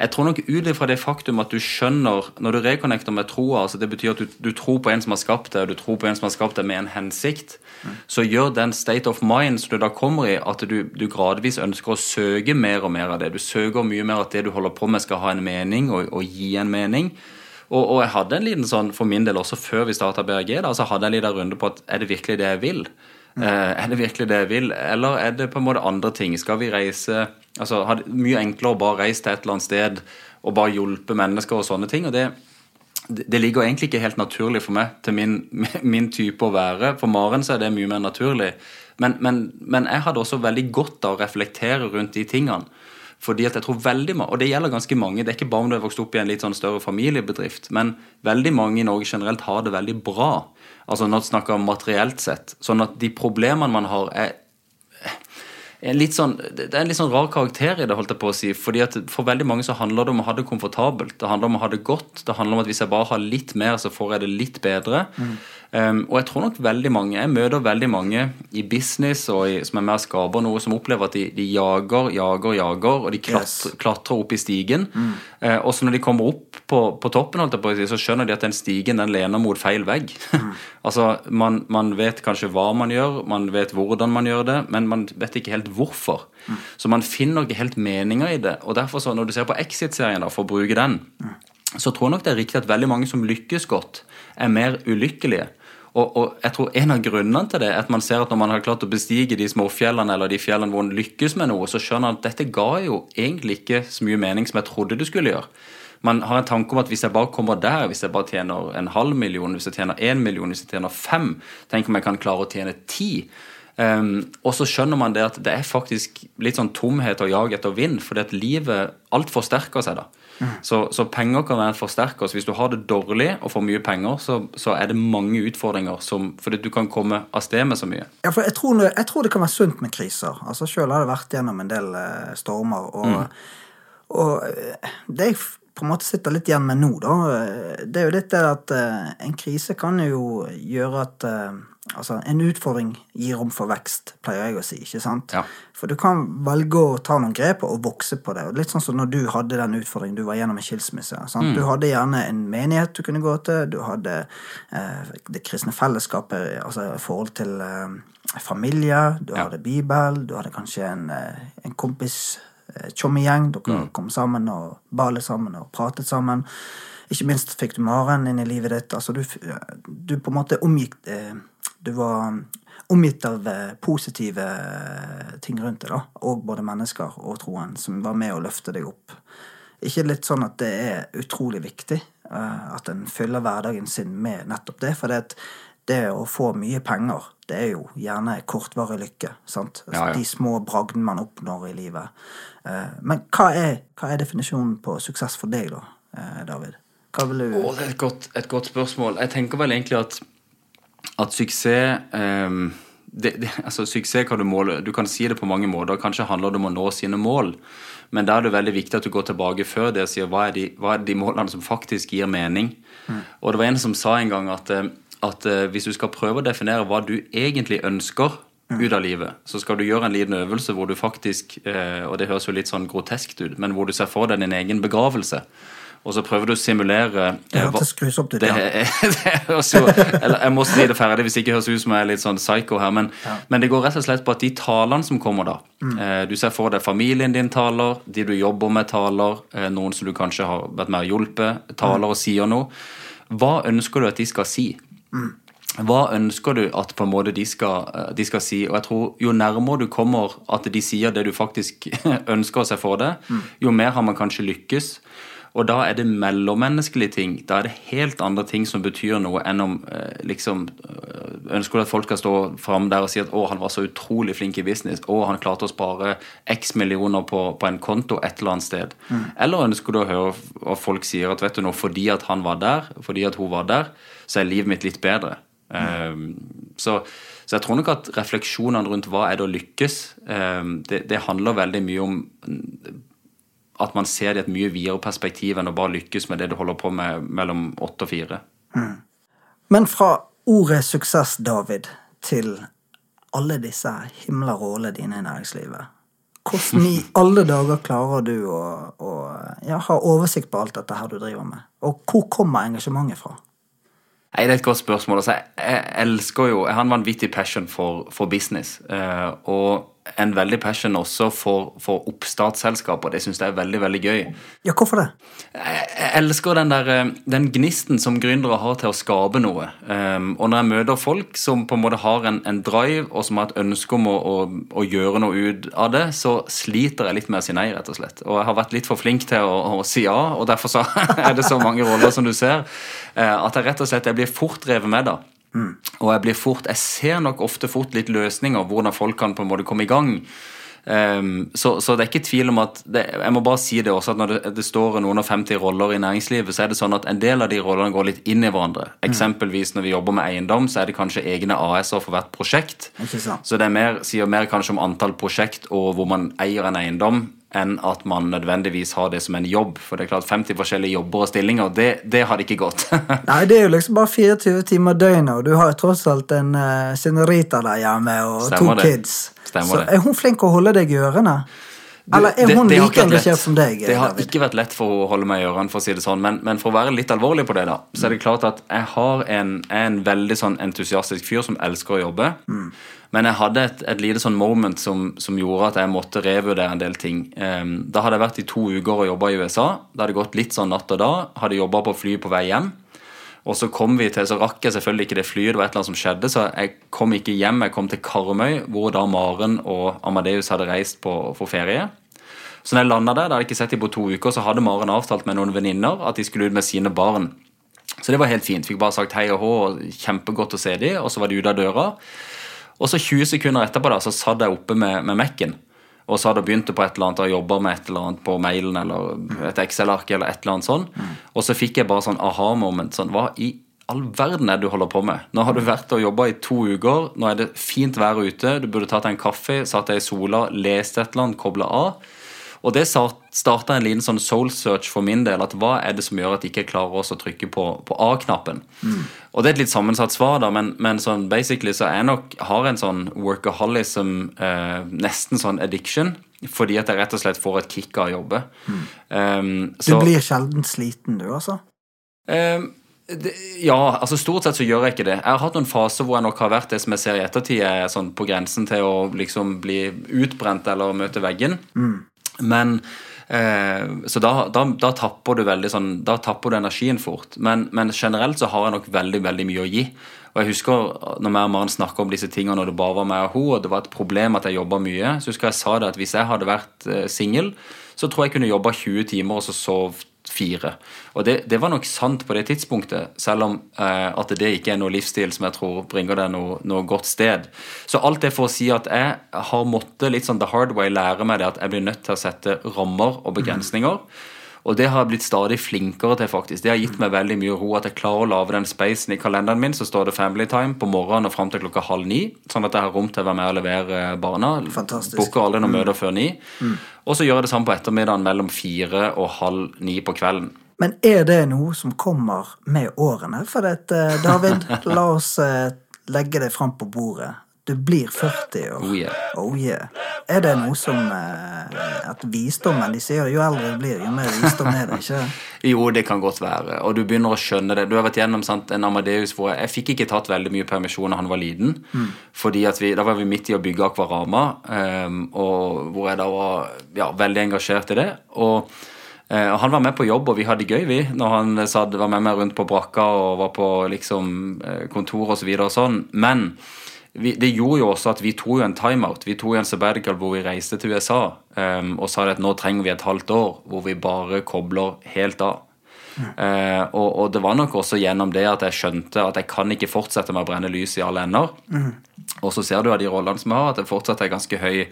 jeg tror nok ut ifra det faktum at du skjønner Når du reconnecter med troa, altså det betyr at du, du, tror på en som har skapt deg, og du tror på en som har skapt deg med en hensikt, så gjør den state of mind som du da kommer i, at du, du, gradvis ønsker å søke mer og mer av det. Du søker mye mer at det du holder på med, skal ha en mening og, og gi en mening. Og, og, jeg hadde en liten sånn, for min del også før vi starta BRG, da, så hadde jeg en liten runde på at er det virkelig det jeg vil? Mm. Eh, er det virkelig det jeg vil, eller er det på en måte andre ting? Skal vi reise altså har det Mye enklere å bare reise til et eller annet sted og bare hjelpe mennesker og sånne ting. og det det ligger egentlig ikke helt naturlig for meg til min, min type å være. For Maren så er det mye mer naturlig. Men, men, men jeg hadde også veldig godt av å reflektere rundt de tingene. Fordi at jeg tror veldig mange, Og det gjelder ganske mange. Det er ikke bare om du har vokst opp i en litt sånn større familiebedrift. Men veldig mange i Norge generelt har det veldig bra. Altså du snakker materielt sett. Sånn at de problemene man har, er litt Sånn, det er en litt sånn rar karakter i det, holdt jeg på å si. fordi at For veldig mange så handler det om å ha det komfortabelt. Det handler om å ha det godt. Det handler om at hvis jeg bare har litt mer, så får jeg det litt bedre. Mm. Um, og jeg tror nok veldig mange Jeg møter veldig mange i business og i, som er med og skaper noe, som opplever at de, de jager, jager, jager, og de klatrer, yes. klatrer opp i stigen. Mm. Uh, og så når de kommer opp på, på toppen, på så skjønner de at den stigen den lener mot feil vegg. Mm. altså, man, man, vet kanskje hva man gjør, man vet hvordan man gjør det, men man vet ikke helt hvorfor. Mm. Så man finner ikke helt meninga i det. Og derfor, så, når du ser på Exit-serien, for å bruke den, mm. så tror jeg nok det er riktig at veldig mange som lykkes godt, er mer ulykkelige. Og, og, jeg tror En av grunnene til det er at man ser at når man har klart å bestige de småfjellene eller de fjellene hvor man lykkes med noe, så skjønner man at dette ga jo egentlig ikke så mye mening som jeg trodde det skulle gjøre. Man har en tanke om at hvis jeg bare kommer der, hvis jeg bare tjener en halv million, hvis jeg tjener én million, hvis jeg tjener fem, tenk om jeg kan klare å tjene ti. Um, og så skjønner man det at det er faktisk litt sånn tomhet og jag etter vind, fordi at livet alt forsterker seg da. Så, så, penger kan være en forsterker. Så hvis du har det dårlig og får mye penger, så, så er det mange utfordringer som, fordi du kan komme av sted med så mye. Ja, for jeg tror, jeg tror det kan være sunt med kriser. Altså Sjøl har jeg vært gjennom en del uh, stormer. Og, mm. og, eh, det jeg på en måte sitter litt igjen med nå, da, eh, det er jo litt det at en krise kan jo gjøre at Altså, en utfordring gir rom for vekst, pleier jeg å si. ikke sant? Ja. For du kan velge å ta noen grep og vokse på det. Litt sånn som når du hadde den utfordringen, du var gjennom en skilsmisse. Mm. Du hadde gjerne en menighet du kunne gå til, du hadde eh, det kristne fellesskapet, altså forhold til eh, familie, du ja. hadde Bibel, du hadde kanskje en, eh, en kompis, eh, tjommegjeng, dere mm. kom sammen og balet sammen og pratet sammen. Ikke minst fikk du Maren inn i livet ditt. altså Du, du på en måte omgikk eh, Du var omgitt av eh, positive eh, ting rundt deg, da. Og både mennesker og troen, som var med å løfte deg opp. Ikke litt sånn at det er utrolig viktig at en fyller hverdagen sin med nettopp det. For det, det å få mye penger, det er jo gjerne kortvarig lykke. sant? Ja, ja. De små bragdene man oppnår i livet. Men hva er, hva er definisjonen på suksess for deg, da, David? Hva vil du Åh, Det er et godt, et godt, spørsmål. Jeg tenker vel egentlig at, at suksess um, det, det, altså Suksess kan du måle Du kan si det på mange måter. Kanskje handler det om å nå sine mål. Men da er det veldig viktig at du går tilbake før det og sier hva er de, hva er de målene som faktisk gir mening. Mm. Og det var en som sa en gang at, eh, at eh, hvis du skal prøve å definere hva du egentlig ønsker mm. ut av livet, så skal du gjøre en liten øvelse hvor du faktisk eh, Og det høres jo litt sånn groteskt ut, men hvor du ser for deg din egen begravelse og så prøver du å simulere Det hørtes grusomt ut, ja. eller jeg må si det ferdig hvis det ikke høres ut som jeg er litt sånn psycho her, men, ja. men, det går rett og slett på at de talene som kommer da mm. eh, Du ser for deg familien din taler, de du jobber med taler, eh, noen som du kanskje har vært med å hjelpe, taler mm. og sier noe. Hva ønsker du at de skal si? Mm. Hva ønsker du at på en måte de skal, eh, de skal, si? Og jeg tror Jo nærmere du kommer at de sier det du faktisk ønsker seg for deg, mm. jo mer har man kanskje lykkes. Og da er det mellommenneskelige ting. Da er det helt andre ting som betyr noe enn om eh, liksom eh, Ønsker du at folk skal stå fram der og si at 'å, han var så utrolig flink i business', 'å, han klarte å spare x millioner på, på en konto et eller annet sted'? Mm. Eller ønsker du å høre at folk sier at 'vet du nå, fordi at han var der, fordi at hun var der, så er livet mitt litt bedre'? Mm. Um, så, så, jeg tror nok at refleksjonene rundt hva er det å lykkes, um, det, det handler veldig mye om at man ser det i et mye videre perspektiv enn å bare lykkes med det du holder på med mellom åtte og fire. Mm. Men fra ordet suksess, David, til alle disse himla rollene dine i næringslivet. Hvordan i alle dager klarer du å, å ja, ha oversikt på alt dette her du driver med? Og hvor kommer engasjementet fra? Nei, Det er et godt spørsmål. Altså, jeg, jeg elsker jo Jeg har en vanvittig passion for, for business. Uh, og en veldig passion også for, for oppstartsselskaper. Det syns jeg er veldig veldig gøy. Ja, hvorfor det? Jeg, jeg elsker den, der, eh, den gnisten som gründere har til å skape noe. Um, og når jeg møter folk som på en måte har en, en drive og som har et ønske om å, å, å, gjøre noe ut av det, så sliter jeg litt med å si nei, rett og slett. Og jeg har vært litt for flink til å, å si ja, og derfor så er det så mange roller som du ser, uh, at jeg rett og slett jeg blir fort revet med. da. Mm. Og jeg blir fort, jeg ser nok ofte fort litt løsninger, hvordan folk kan på en måte komme i gang. Um, så, så, det er ikke tvil om at det, Jeg må bare si det også, at når det, det, står noen og 50 roller i næringslivet, så er det sånn at en del av de rollene går litt inn i hverandre. Mm. Eksempelvis når vi jobber med eiendom, så er det kanskje egne AS-er for hvert prosjekt. Så det mer, sier mer kanskje om antall prosjekt og hvor man eier en eiendom, enn at man nødvendigvis har det som en jobb. For det er klart 50 forskjellige jobber og stillinger, det, det har det ikke gått. Nei, det er jo liksom bare 24 timer døgnet, og du har jo tross alt en uh, senorita der hjemme og Stemmer to det. kids. Stemmer Så det. er hun flink å holde deg i ørene? Eller er hun det, det like engasjert som deg? Det har David? ikke vært lett for å holde meg i ørene, for å si det sånn. Men, men, for å være litt alvorlig på det, da, så er det klart at jeg har en, en veldig sånn entusiastisk fyr som elsker å jobbe. Mm. Men jeg hadde et, et lite sånn moment som, som, gjorde at jeg måtte revurdere en del ting. Um, da hadde jeg vært i to uker og jobba i USA. Det hadde gått litt sånn natt og dag. Hadde jobba på fly på vei hjem. Og så kom vi til, så rakk jeg selvfølgelig ikke det flyet, det var et eller annet som skjedde, så jeg kom ikke hjem. Jeg kom til Karmøy, hvor da Maren og Amadeus hadde reist på, for ferie. Så når jeg landa der, det hadde jeg ikke sett dem på to uker, så hadde Maren avtalt med noen venninner at de skulle ut med sine barn. Så det var helt fint. Fikk bare sagt hei og hå, og kjempegodt å se dem, og så var de ute av døra. Og så 20 sekunder etterpå da, så satt jeg oppe med, med Mac-en. Og så hadde jeg begynt på et eller annet og jobba med et eller annet på mailen eller et Excel-ark eller et eller annet sånn. Mm. Og så fikk jeg bare sånn aha-moment. sånn, Hva i all verden er det du holder på med? Nå har du vært og jobba i to uker, nå er det fint vær ute, du burde tatt deg en kaffe, satt deg i sola, lest et eller annet, kobla av. Og det starta en liten sånn soul search for min del. at Hva er det som gjør at jeg ikke klarer å trykke på, på A-knappen? Mm. Og det er et litt sammensatt svar, da, men, men sånn basically så er jeg nok har en sånn workaholism, eh, nesten sånn addiction. Fordi at jeg rett og slett får et kick av å jobbe. Mm. Um, så, du blir sjelden sliten, du, altså? Um, ja, altså stort sett så gjør jeg ikke det. Jeg har hatt noen faser hvor jeg nok har vært det som jeg ser i ettertid, er sånn på grensen til å liksom bli utbrent eller møte veggen. Mm. Men eh, Så da, da, da, tapper du veldig sånn Da tapper du energien fort. Men, men, generelt så har jeg nok veldig, veldig mye å gi. Og jeg husker når jeg og Maren snakka om disse tingene når det bare var meg og hun, og det var et problem at jeg jobba mye, så husker jeg sa det at hvis jeg hadde vært eh, singel, så tror jeg jeg kunne jobba 20 timer og så sovet fire. Og det, det, var nok sant på det tidspunktet, selv om eh, at det ikke er noe livsstil som jeg tror bringer deg noe, noe, godt sted. Så alt det for å si at jeg har måttet litt sånn the hard way lære meg det at jeg blir nødt til å sette rammer og begrensninger. Mm. Og det har jeg blitt stadig flinkere til, faktisk. Det har gitt meg veldig mye ro at jeg klarer å lage den spacen i kalenderen min. Så står det Family Time på morgenen og fram til klokka halv ni. Sånn at jeg har rom til å være med og levere barna. Fantastisk. Booker alle noen mm. møter før ni. Mm. Og så gjør jeg det samme på ettermiddagen mellom fire og halv ni på kvelden. Men er det noe som kommer med årene? For det, eh, David, la oss eh, legge det fram på bordet. Du blir 40 år. Oh yeah. oh yeah. Er det noe som eh, At visdommen De sier jo eldre du blir, jo mer visdom er det, ikke Jo, det kan godt være. Og du begynner å skjønne det. Du har vært gjennom sant, en Amadeus hvor jeg, jeg fikk ikke tatt veldig mye permisjon da han var liten. Mm. fordi vi, Da var vi midt i å bygge Akvarama, um, og hvor jeg da var ja, veldig engasjert i det. og uh, han var med på jobb, og vi hadde gøy, vi, når han var med meg rundt på brakka og var på liksom, eh, kontor osv. Og, så og sånn. Men vi, det gjorde jo også at vi tok jo en timeout. Vi tok en sabbatical hvor vi reiste til USA um, og sa at nå trenger vi et halvt år hvor vi bare kobler helt av. Mm. Uh, og, og, det var nok også gjennom det at jeg skjønte at jeg kan ikke fortsette med å brenne lys i alle ender. Mm. Og så ser du av de rollene som jeg har, at det fortsatt er ganske høy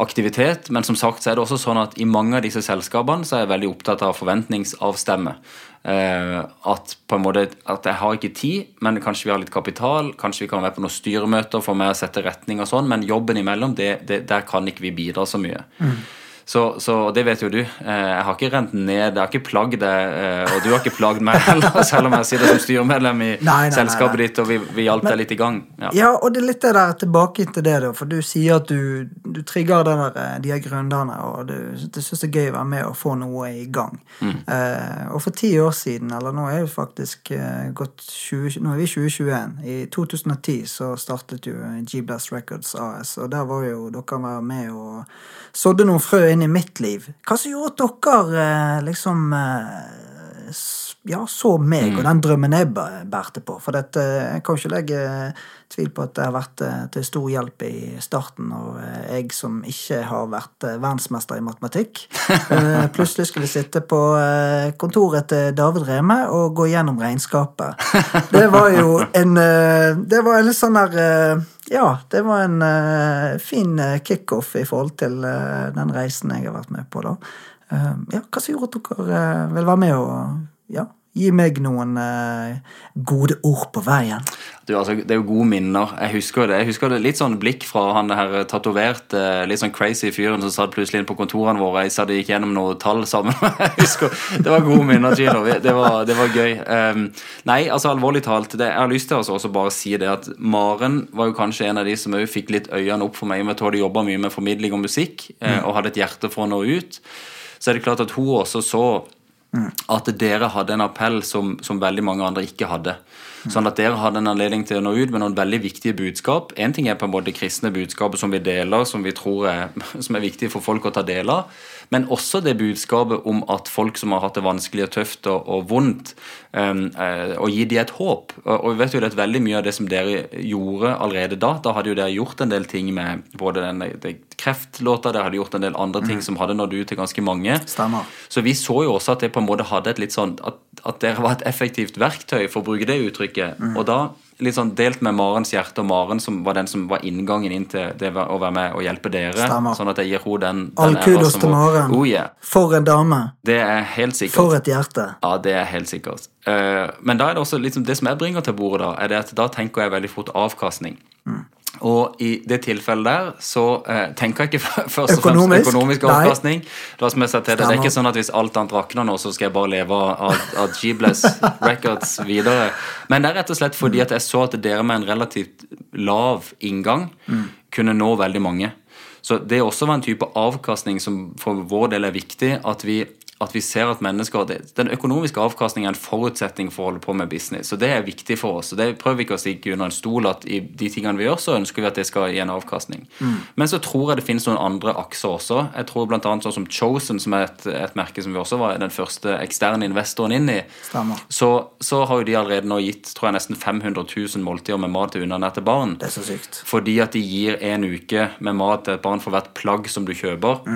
aktivitet. Men som sagt så er det også sånn at i mange av disse selskapene så er jeg veldig opptatt av forventningsavstemme. Uh, at på en måte at jeg har ikke tid, men kanskje vi har litt kapital. Kanskje vi kan være på noen styremøter for meg å sette retning og sånn, men jobben imellom, det, det, der kan ikke vi bidra så mye. Mm. Så, så, det vet jo du. Eh, jeg har ikke rent ned, jeg har ikke plagd deg, eh, og du har ikke plagd meg heller, selv om jeg sitter som styremedlem i nei, nei, selskapet nei, ditt, og vi, vi hjalp deg litt i gang. Ja. ja. og det er litt det der tilbake til det, da, for du sier at du, du trigger den der, eh, de her gründerne, og du, du syns det er gøy å være med og få noe i gang. Eh, og for ti år siden, eller nå er vi faktisk gått 20, Nå er vi 2021. I 2010 så startet jo G-Blast Records AS, og der var jo dere var med og sådde noen frø inn i mitt liv. Hva som gjorde at dere eh, liksom eh, ja, så meg og den drømmen jeg bæ- bærte på. For dette, jeg kan ikke legge tvil på at det har vært eh, til stor hjelp i starten. Og eh, jeg som ikke har vært eh, verdensmester i matematikk, eh, plutselig skulle sitte på eh, kontoret til David Reme og gå gjennom regnskapet. Det var jo en eh, Det var en litt sånn der eh, ja, det var en eh, fin eh, kickoff i forhold til eh, den reisen jeg har vært med på, da. Eh, ja, hva som gjorde at dere eh, vil være med og ja, gi meg noen eh, gode ord på veien? Du, altså, det er jo gode minner. Jeg husker det. Jeg husker det litt sånn blikk fra han her tatoverte, litt sånn crazy fyren som satt plutselig inn på kontorene våre. Jeg satt og gikk gjennom noen tall sammen. Jeg husker, Det var gode minner, Gino. Det var, det var gøy. Um, nei, altså alvorlig talt, det, jeg har lyst til altså, også bare å si det at Maren var jo kanskje en av de som òg fikk litt øynene opp for meg. med at Hun hadde jobba mye med formidling og musikk mm. og hadde et hjerte for å nå ut. Så er det klart at hun også så at dere hadde en appell som, som veldig mange andre ikke hadde. Sånn at dere hadde en anledning til å nå ut med noen veldig viktige budskap. En ting er på en måte kristne budskapet som vi deler, som vi tror er, som er viktig for folk å ta del av. Men også det budskapet om at folk som har hatt det vanskelig og tøft og, og vondt, um, uh, og gi dem et håp. Og, og vi vet jo det at veldig mye av det som dere gjorde allerede da, da hadde jo dere gjort en del ting med både den, den kreftlåta, dere hadde gjort en del andre ting som hadde nådd ut til ganske mange. Stemmer. Så vi så jo også at det på en måte hadde et litt sånn at, at dere var et effektivt verktøy, for å bruke det uttrykket. Og da litt sånn delt med Marens hjerte, og Maren som var den som var inngangen inn til det å være med og hjelpe dere. Stemmer. Sånn at jeg gir henne den, All den æra kudos til Maren. Oh yeah. For en dame. Det er helt sikkert. For et hjerte. Ja, det er helt sikkert. Uh, men da er det også liksom, det som jeg bringer til bordet, da, er det at da tenker jeg veldig fort avkastning. Mm. Og i det tilfellet der så eh, tenker jeg ikke først og fremst Økonomisk? avkastning. La oss sa til Det er ikke sånn at hvis alt annet rakner nå, så skal jeg bare leve av, av G-Bless Records videre. Men det er rett og slett fordi at jeg så at dere med en relativt lav inngang kunne nå veldig mange. Så det også var en type avkastning som for vår del er viktig. At vi, at vi ser at mennesker det, Den økonomiske avkastningen er en forutsetning for å holde på med business. Så det er viktig for oss. Og det prøver vi ikke å stikke under en stol at i de tingene vi gjør, så ønsker vi at det skal gi en avkastning. Men så tror jeg det finnes noen andre akser også. Jeg tror annet sånn som Chosen, som er et, et merke som vi også var den første eksterne investoren inn i, så, så har jo de allerede nå gitt tror jeg, nesten 500 000 måltider med mat til underernærte barn. Det er så sykt. Fordi at de gir en uke med mat til et barn for hvert plagg som du kjøper.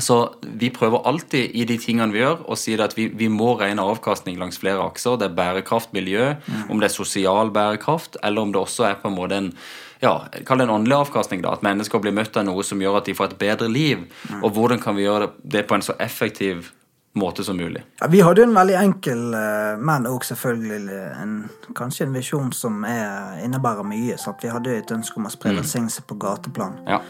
Så vi prøver alltid i de tingene vi gjør, å si at vi, vi må regne avkastning langs flere akser. Det er bærekraft, miljø, om det er sosial bærekraft, eller om det også er på en måte en ja, Kall det en åndelig avkastning. da, At mennesker blir møtt av noe som gjør at de får et bedre liv. Og hvordan kan vi gjøre det, på en så effektiv måte som mulig. Ja, vi hadde jo en veldig enkel, eh, men òg selvfølgelig en, kanskje en visjon som er, innebærer mye. Så at vi hadde jo et ønske om å spre velsignelse på gateplan. Ja.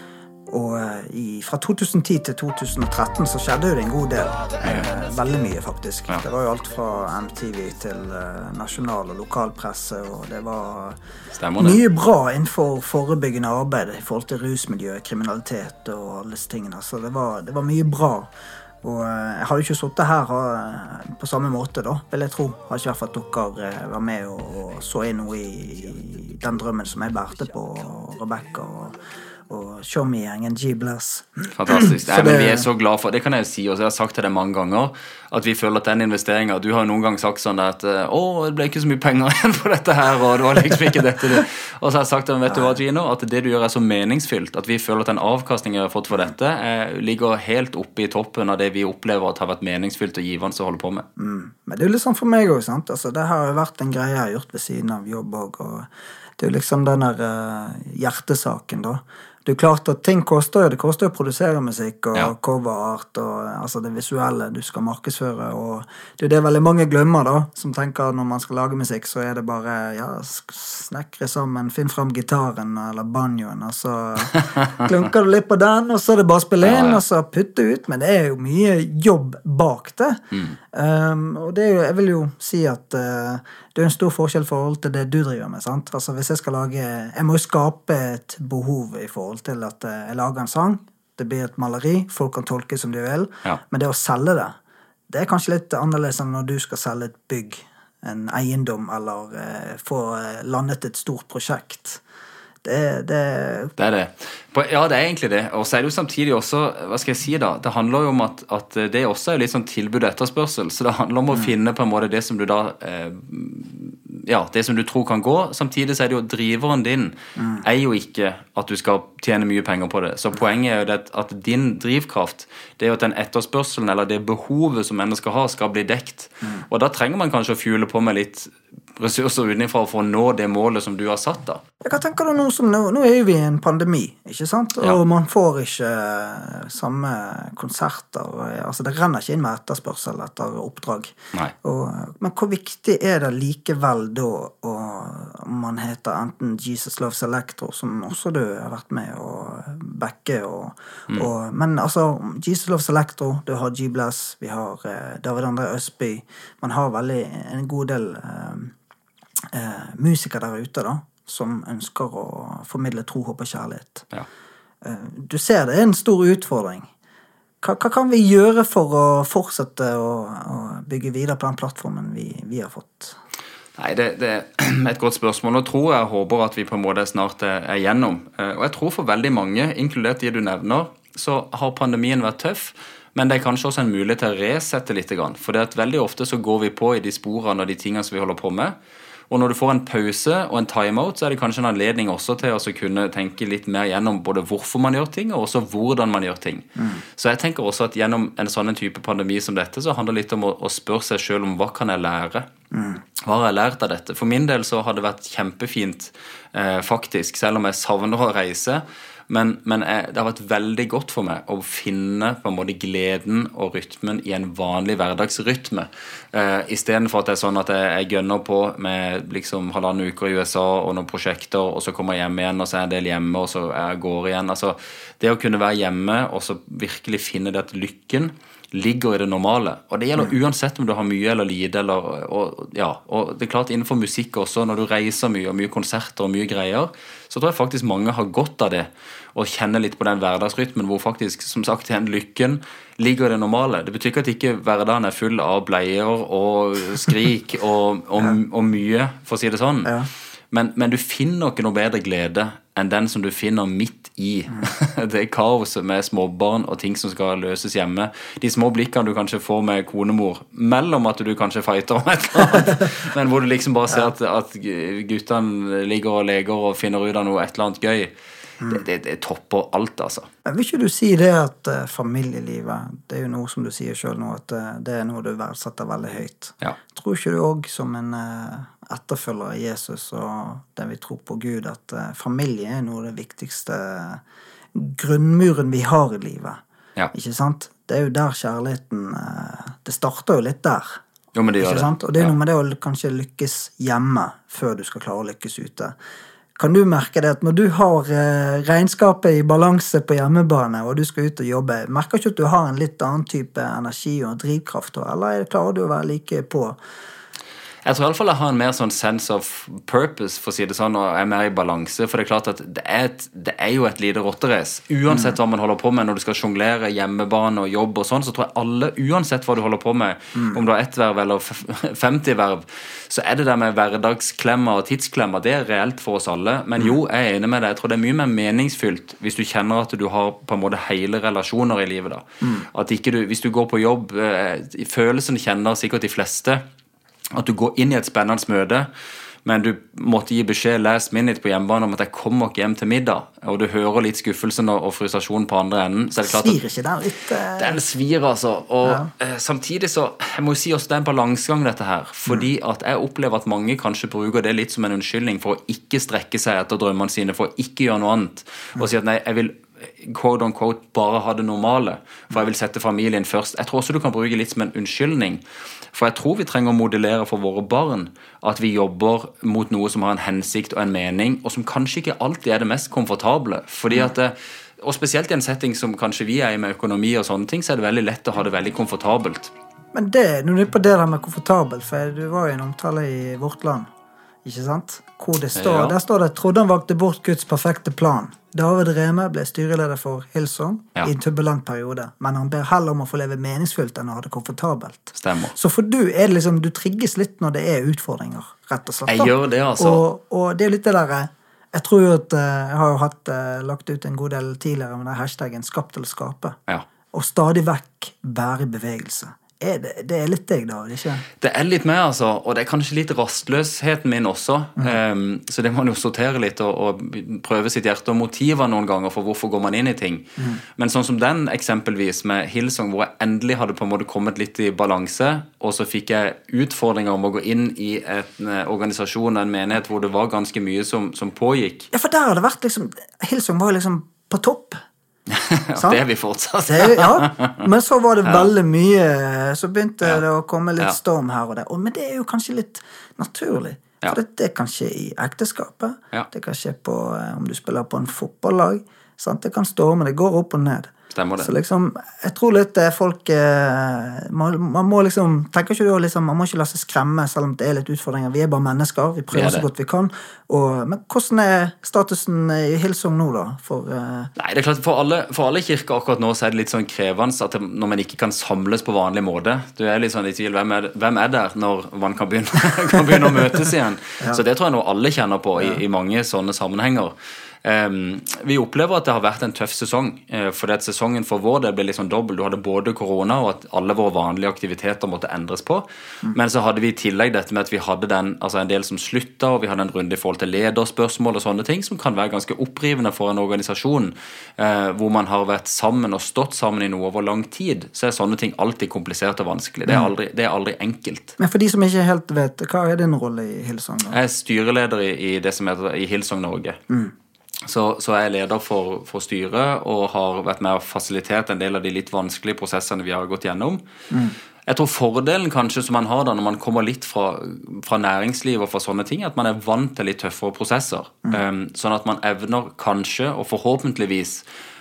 Og eh, i, fra 2010 til 2013 så skjedde jo det en god del. Eh, veldig mye, faktisk. Ja. Det var jo alt fra MTV til eh, nasjonal og lokalpresse, og det var Stemmer det. mye bra innenfor forebyggende arbeid i forhold til rusmiljø, kriminalitet og alle disse tingene. Så det var, det var mye bra. Og eh, jeg hadde ikke sittet her eh, på samme måte, da, vil jeg tro. Hadde ikke vært at dere var med og, og så inn noe i, i den drømmen som jeg bærte på, Rebekka og, Tjommi-gjengen G-Bless. Fantastisk. Nei, men vi er så glad for Det kan jeg jo si, og jeg har sagt til deg mange ganger, at vi føler at den investeringa Du har jo noen gang sagt sånn at eh, Å, det ble ikke så mye penger igjen på dette her, og det var liksom ikke dette det. Og så har jeg sagt til dem, vet du hva, Gino, at det du gjør er så meningsfylt, at vi føler at den avkastningen vi har fått for dette, er, ligger helt oppe i toppen av det vi opplever at har vært meningsfylt og givende å holde på med. Men det er jo litt sånn for meg òg. Altså, det har jo vært en greie jeg har gjort ved siden av jobb òg. Og det er jo liksom den der uh, hjertesaken, da. Det er klart at ting koster jo. Det koster jo å produsere musikk og Ja. coverart og altså det visuelle du skal markedsføre. Og det er jo det veldig mange glemmer, da. Som tenker at når man skal lage musikk, så er det bare ja, snekre sammen, finn fram gitaren eller banjoen, og så klunker du litt på den, og så er det bare å spille inn, Ja, ja. og så putte ut. Men det er jo mye jobb bak det. Um, og det er jo, jeg vil jo si at uh, det er en stor forskjell i forhold til det du driver med. sant? Altså Hvis jeg skal lage Jeg må jo skape et behov i forhold til at uh, jeg lager en sang, det blir et maleri, folk kan tolke som de vil, Ja. men det å selge det, det er kanskje litt annerledes enn når du skal selge et bygg, en eiendom, eller uh, få landet et stort prosjekt. Det, det Det er det. Ja, det er egentlig det. Og så er det jo samtidig også Hva skal jeg si, da? Det handler jo om at, at det også er litt sånn tilbud og etterspørsel. Så det handler om å finne på en måte det som du da eh, Ja, det som du tror kan gå. Samtidig så er det jo driveren din er jo ikke at du skal tjene mye penger på det. Så poenget er jo det at din drivkraft, det er jo at den etterspørselen eller det behovet som mennesker har, skal bli dekt. Og da trenger man kanskje å fjule på med litt ressurser utenfra for å nå det målet som du har satt, da. Hva tenker du nå som nå? Nå er jo vi i en pandemi, ikke sant? Og Ja. man får ikke eh, samme konserter. eh, Altså, det renner ikke inn med etterspørsel etter oppdrag. Og, men hvor viktig er det likevel da og man heter enten Jesus Loves Electro, som også du har vært med å backe, og, og Men altså, Jesus Loves Electro, du har G-Bless, vi har eh, David André Østby Man har veldig en god del eh, eh, musikere der ute, da, som ønsker å formidle tro, håp og kjærlighet. Ja. Eh, Du ser det er en stor utfordring. Hva, hva kan vi gjøre for å fortsette å, å bygge videre på den plattformen vi, vi har fått? Nei, det, det er et godt spørsmål. og tror jeg håper at vi på en måte snart er, igjennom. gjennom. Eh, Og jeg tror for veldig mange, inkludert de du nevner, så har pandemien vært tøff. Men det er kanskje også en mulighet til å resette litt. For det at veldig ofte så går vi på i de sporene og de tingene som vi holder på med. Og når du får en pause og en timeout, så er det kanskje en anledning også til å kunne tenke litt mer gjennom både hvorfor man gjør ting, og også hvordan man gjør ting. Så jeg tenker også at gjennom en sånn type pandemi som dette, så handler det litt om å, å spørre seg sjøl om hva kan jeg lære? Hva har jeg lært av dette? For min del så har det vært kjempefint, eh, faktisk, selv om jeg savner å reise. Men, men jeg, det har vært veldig godt for meg å finne på en måte gleden og rytmen i en vanlig hverdagsrytme. Eh, Istedenfor at det er sånn at jeg, jeg gønner på med liksom halvannen uker i USA og noen prosjekter, og så kommer jeg hjem igjen, og så er jeg en del hjemme, og så er jeg går igjen. Altså, det å kunne være hjemme og så virkelig finne det at lykken ligger i det normale. Og det gjelder uansett om du har mye eller lite. Eller, og, ja, og det er klart innenfor musikk også, når du reiser mye og mye konserter og mye greier, så tror jeg faktisk mange har godt av det. Og kjenner litt på den hverdagsrytmen hvor faktisk, som sagt, den lykken ligger i det normale. Det betyr ikke at ikke hverdagen er full av bleier og skrik og, og, og mye, for å si det sånn. Ja. Men, men du finner ikke noe bedre glede enn den som du finner midt i det kaoset med småbarn og ting som skal løses hjemme. De små blikkene du kanskje får med konemor mellom at du kanskje fighter om et eller annet, men hvor du liksom bare ser at, at guttene ligger og leker og finner ut av noe et eller annet gøy. Det, det, det topper alt, altså. Men Vil ikke du si det at uh, familielivet Det er jo noe som du sier sjøl nå, at uh, det er noe du verdsetter veldig høyt. Ja. Tror ikke du òg som en eh, etterfølger av Jesus og den vi tror på Gud, at eh, familie er noe av det viktigste grunnmuren vi har i livet? Ja. Ikke sant? Det er jo der kjærligheten eh, Det starter jo litt der. Jo, men det gjør det. Og det er noe med det å kanskje lykkes hjemme før du skal klare å lykkes ute. Kan du merke det at når du har eh, regnskapet i balanse på hjemmebane, og du skal ut og jobbe, merker ikke at du har en litt annen type energi og drivkraft, eller er klarer du å være like på? Jeg tror iallfall jeg har en mer sånn sense of purpose, for å si det sånn, og er mer i balanse. For det er klart at det er, et, det er jo et lite rotterace. Uansett hva man holder på med når du skal sjonglere hjemmebane og jobb og sånn, så tror jeg alle, uansett hva du holder på med, om du har ett verv eller f- 50 verv, så er det der med hverdagsklemmer og tidsklemmer, det er reelt for oss alle. Men jo, jeg er enig med deg. Jeg tror det er mye mer meningsfylt hvis du kjenner at du har på en måte hele relasjoner i livet. da. At ikke du, Hvis du går på jobb, eh, følelsen kjenner sikkert de fleste at du går inn i et spennende møte, men du måtte gi beskjed last minute på hjemmebane om at jeg kommer ikke hjem til middag, og du hører litt skuffelsen og, frustrasjonen på andre enden, så er det klart Svir at ikke den litt? Uh... den svir, altså. Og Ja. eh, samtidig så Jeg må jo si også det er en balansegang, dette her. Fordi at jeg opplever at mange kanskje bruker det litt som en unnskyldning for å ikke strekke seg etter drømmene sine, for å ikke gjøre noe annet. Og si at nei, jeg vil quote on quote bare ha det normale, for jeg vil sette familien først. Jeg tror også du kan bruke litt som en unnskyldning. For jeg tror vi trenger å modellere for våre barn at vi jobber mot noe som har en hensikt og en mening, og som kanskje ikke alltid er det mest komfortable. Fordi at det, og spesielt i en setting som kanskje vi er i med økonomi og sånne ting, så er det veldig lett å ha det veldig komfortabelt. Men det, når du er på det der med komfortabel, for du var jo en omtale i Vårt Land Ikke sant? Hvor det står, Ja. Der står det 'Trodde han valgte bort Guds perfekte plan'. David Reme ble styreleder for Hillsong Ja. i en turbulent periode, men han ber heller om å få leve meningsfullt enn å ha det komfortabelt. Stemmer. Så for du er det liksom, du trigges litt når det er utfordringer, rett og slett. Jeg da. gjør det, altså. Og, og det er litt det derre Jeg tror jo at eh, Jeg har jo hatt, eh, lagt ut en god del tidligere med den hashtaggen 'skapt eller skape'. Ja. Og stadig vekk være i bevegelse. Er det, det er litt deg, da? ikke? Det er litt meg, altså. Og det er kanskje litt rastløsheten min også. Ehm, så det må man jo sortere litt og, og prøve sitt hjerte og motiver noen ganger for hvorfor går man inn i ting. Men sånn som den eksempelvis med Hillsong, hvor jeg endelig hadde på en måte kommet litt i balanse, og så fikk jeg utfordringer om å gå inn i en eh, organisasjon en menighet hvor det var ganske mye som, som pågikk. Ja, for der har det vært liksom Hillsong var liksom på topp. Det er vi fortsatt. Det, ja, Men så var det veldig mye Så begynte det å komme litt storm her og der. Og, men det er jo kanskje litt naturlig. For det, det kan skje i ekteskapet. Det kan skje på, eh, om du spiller på en fotballag. Sant? Det kan storme. Det går opp og ned. Stemmer det. Så liksom, jeg tror litt folk eh, man, man må liksom tenker ikke du, liksom, Man må ikke la seg skremme selv om det er litt utfordringer. Vi er bare mennesker. Vi prøver er så godt vi kan. Og, men hvordan er statusen i Hillsong nå, da? For uh... Nei, det er klart For alle, for alle kirker akkurat nå så er det litt sånn krevende at det, når man ikke kan samles på vanlig måte. Du er litt sånn i tvil. Hvem er, hvem er der når man kan begynne, kan begynne å møtes igjen? Så det tror jeg nå alle kjenner på i, i mange sånne sammenhenger. Ehm, vi opplever at det har vært en tøff sesong, uh, fordi at sesongen for vår del ble sånn dobbel. Du hadde både korona og at alle våre vanlige aktiviteter måtte endres på. Men så hadde vi i tillegg dette med at vi hadde den, altså en del som slutta, og vi hadde en runde i forhold til lederspørsmål og sånne ting, som kan være ganske opprivende for en organisasjon eh, hvor man har vært sammen og stått sammen i noe over lang tid. Så er sånne ting alltid komplisert og vanskelig. Det er aldri, det er aldri enkelt. Men for de som ikke helt vet, hva er din rolle i Hilsong? da? Jeg er styreleder i, i det som heter i Hilsong Norge. Så, så jeg er leder for, for styret og har vært med og fasilitert en del av de litt vanskelige prosessene vi har gått gjennom. Jeg tror fordelen kanskje som man har da når man kommer litt fra, fra næringsliv og fra sånne ting, er at man er vant til litt tøffere prosesser. Um, sånn at man evner kanskje, og forhåpentligvis,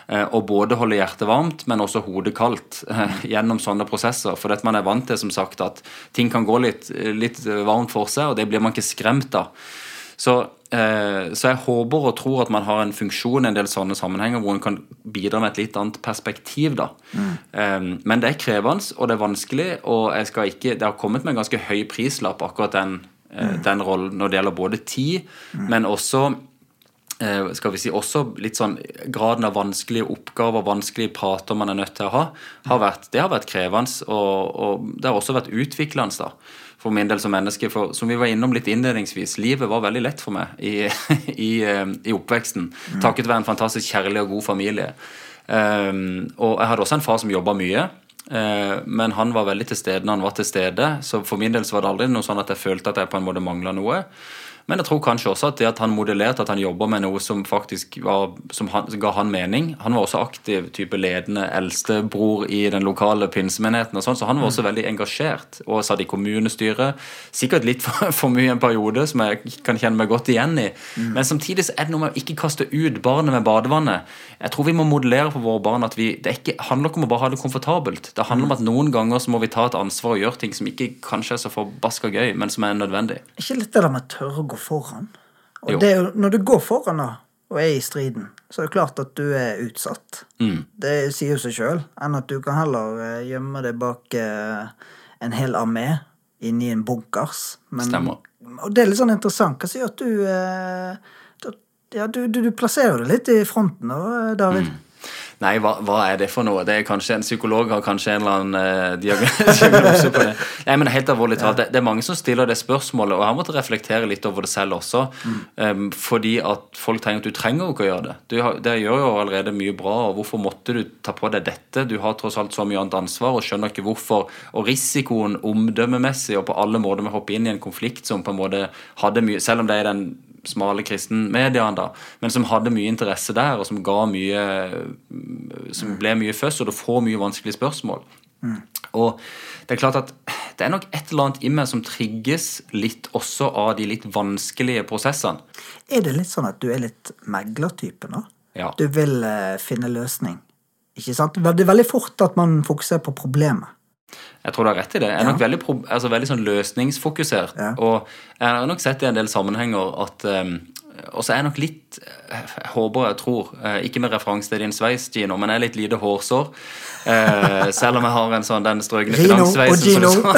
eh, å både holde hjertet varmt, men også hodet kaldt uh, gjennom sånne prosesser. For at man er vant til som sagt, at ting kan gå litt, litt varmt for seg, og det blir man ikke skremt av. Så, eh, så jeg håper og tror at man har en funksjon i en del sånne sammenhenger hvor en kan bidra med et litt annet perspektiv. da. Eh, men det er krevende, og det er vanskelig, og ikke, det har kommet med en ganske høy prislapp, akkurat den, eh, den rollen, når det gjelder både tid, men også eh, skal vi si, også litt sånn graden av vanskelige oppgaver, vanskelige prater man er nødt til å ha, har vært, det har vært krevende, og, og det har også vært utviklende da, for min del som menneske. For som vi var innom litt innledningsvis, livet var veldig lett for meg i, i, eh, i oppveksten, takket være en fantastisk kjærlig og god familie. Um, og jeg hadde også en far som jobba mye. eh, men han var veldig til stede når han var til stede. Så for min del så var det aldri noe sånn at jeg følte at jeg på en måte mangla noe. Men jeg tror kanskje også at det at han modellerte at han jobba med noe som faktisk var, som han, ga han mening Han var også aktiv, type ledende eldstebror i den lokale pinsemenigheten, og sånn, så han var også veldig engasjert og satt i kommunestyret. Sikkert litt for, for mye en periode, som jeg kan kjenne meg godt igjen i. Men samtidig så er det noe med å ikke kaste ut barnet med badevannet. Jeg tror vi må modellere for våre barn at vi, det ikke, handler ikke om å bare ha det komfortabelt. Det handler om at noen ganger så må vi ta et ansvar og gjøre ting som ikke kanskje er så forbaska gøy, men som er nødvendig. Ikke litt det der med tørre å gå foran? Og det, er jo- når du går foran da, og er i striden, så er det klart at du er utsatt. Det sier jo seg sjøl, enn at du kan heller eh, gjemme deg bak eh, en hel armé inni en bunkers. Men, Stemmer. Og det er litt sånn interessant. Hva sier at du eh, ja, du, du, du plasserer deg litt i fronten, da, David. Nei, hva, hva er det for noe? Det er kanskje En psykolog har kanskje en eller annen eh, diagnose på det. Nei, men helt alvorlig talt, det, det er mange som stiller det spørsmålet, og jeg har måttet reflektere litt over det selv også. em, fordi at folk tenker at du trenger jo ikke å gjøre det. Du har, det gjør jo allerede mye bra, og hvorfor måtte du ta på deg dette? Du har tross alt så mye annet ansvar, og skjønner ikke hvorfor. Og risikoen omdømmemessig og på alle måter med å hoppe inn i en konflikt som på en måte hadde mye Selv om det er den smale kristenmediaen, da, men som hadde mye interesse der, og som ga mye Som ble mye føss, og du får mye vanskelige spørsmål. Og det er klart at det er nok et eller annet i meg som trigges litt også av de litt vanskelige prosessene. Er det litt sånn at du er litt meglertype nå? Ja. Du vil eh, finne løsning. Ikke sant? Det er veldig fort at man fokuserer på problemet. Jeg tror du har rett i det. Jeg er nok veldig, altså, veldig sånn løsningsfokusert. Ja. Og jeg har nok sett i en del sammenhenger at um, Og så er jeg nok litt Jeg håper jeg tror eh, Ikke med referanse til din sveis, Gino, men jeg er litt lite hårsår. Eh, selv om jeg har en sånn den strøkne finanssveisen. Gino.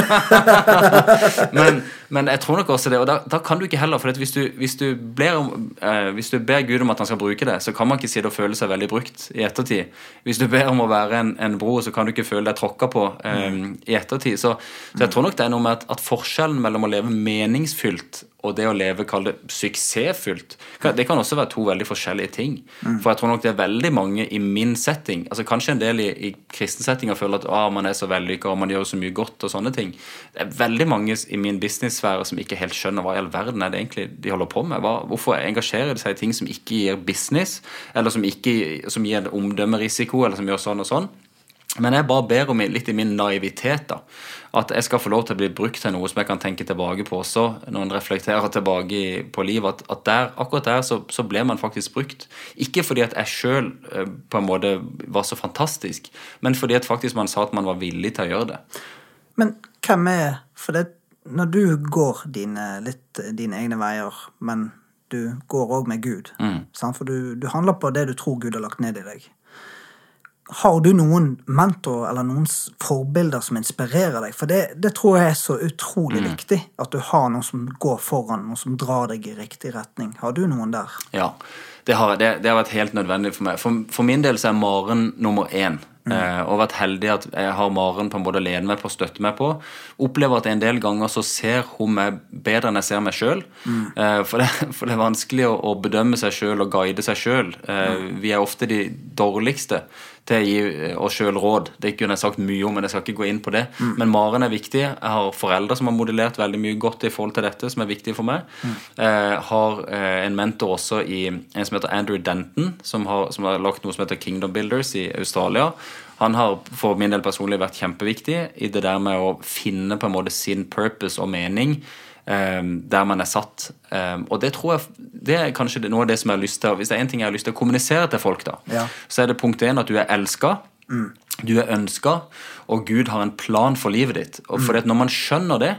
men, men jeg tror nok også det. Og da, da kan du ikke heller For hvis, du, hvis, du ber eh, hvis du ber Gud om at han skal bruke det, så kan man ikke si det og føle seg veldig brukt i ettertid. Hvis du ber om å være en, en bro, så kan du ikke føle deg tråkka på um, i ettertid. Så, så jeg tror nok det er noe med at, at forskjellen mellom å leve meningsfylt og det å leve, kall det suksessfullt, det kan også være to veldig forskjellige ting. For jeg tror nok det er veldig mange i min setting, altså kanskje en del i, i kristensettinger føler at ah, man er så vellykka og man gjør så mye godt og sånne ting. Det er veldig mange i min business-sfære som ikke helt skjønner hva i all verden er det egentlig de holder på med. Hva, hvorfor engasjerer de seg i ting som ikke gir business, eller som, ikke, som gir omdømmerisiko, eller som gjør sånn og sånn? Men jeg bare ber om litt i min naivitet, da. At jeg skal få lov til å bli brukt til noe som jeg kan tenke tilbake på også, når en reflekterer tilbake på livet. At, at der, akkurat der så, så ble man faktisk brukt. Ikke fordi at jeg sjøl på en måte var så fantastisk, men fordi at faktisk man sa at man var villig til å gjøre det. Men hvem er For det, når du går dine, litt dine egne veier, men du går òg med Gud sant? For du, du handler på det du tror Gud har lagt ned i deg. Har du noen mentorer eller noen forbilder som inspirerer deg? For det, det tror jeg er så utrolig viktig. At du har noen som går foran, noen som drar deg i riktig retning. Har du noen der? Ja, det har, det, det har vært helt nødvendig for meg. For, for min del så er Maren nummer én. Eh, og vært heldig at jeg har Maren på en måte å lene meg på og støtte meg på. Opplever at en del ganger så ser hun meg bedre enn jeg ser meg sjøl. Eh, for, det, for det er vanskelig å, å bedømme seg sjøl og guide seg sjøl. Eh, vi er ofte de dårligste til å gi eh, oss sjøl råd. Det kunne jeg sagt mye om, men jeg skal ikke gå inn på det. Men Maren er viktig. Jeg har foreldre som har modellert veldig mye godt i forhold til dette, som er viktig for meg. Eh, har eh, en mentor også i en som heter Andrew Denton, som har, som har lagt noe som heter Kingdom Builders i Australia. Han har for min del personlig vært kjempeviktig i det der med å finne på en måte sin purpose og mening der man er satt. Eh, og det tror jeg det er kanskje noe av det som jeg har lyst til Hvis det er en ting jeg har lyst til å kommunisere til folk, da, Ja. så er det punkt én at du er elska. Du er ønska, og Gud har en plan for livet ditt. Og for når man skjønner det,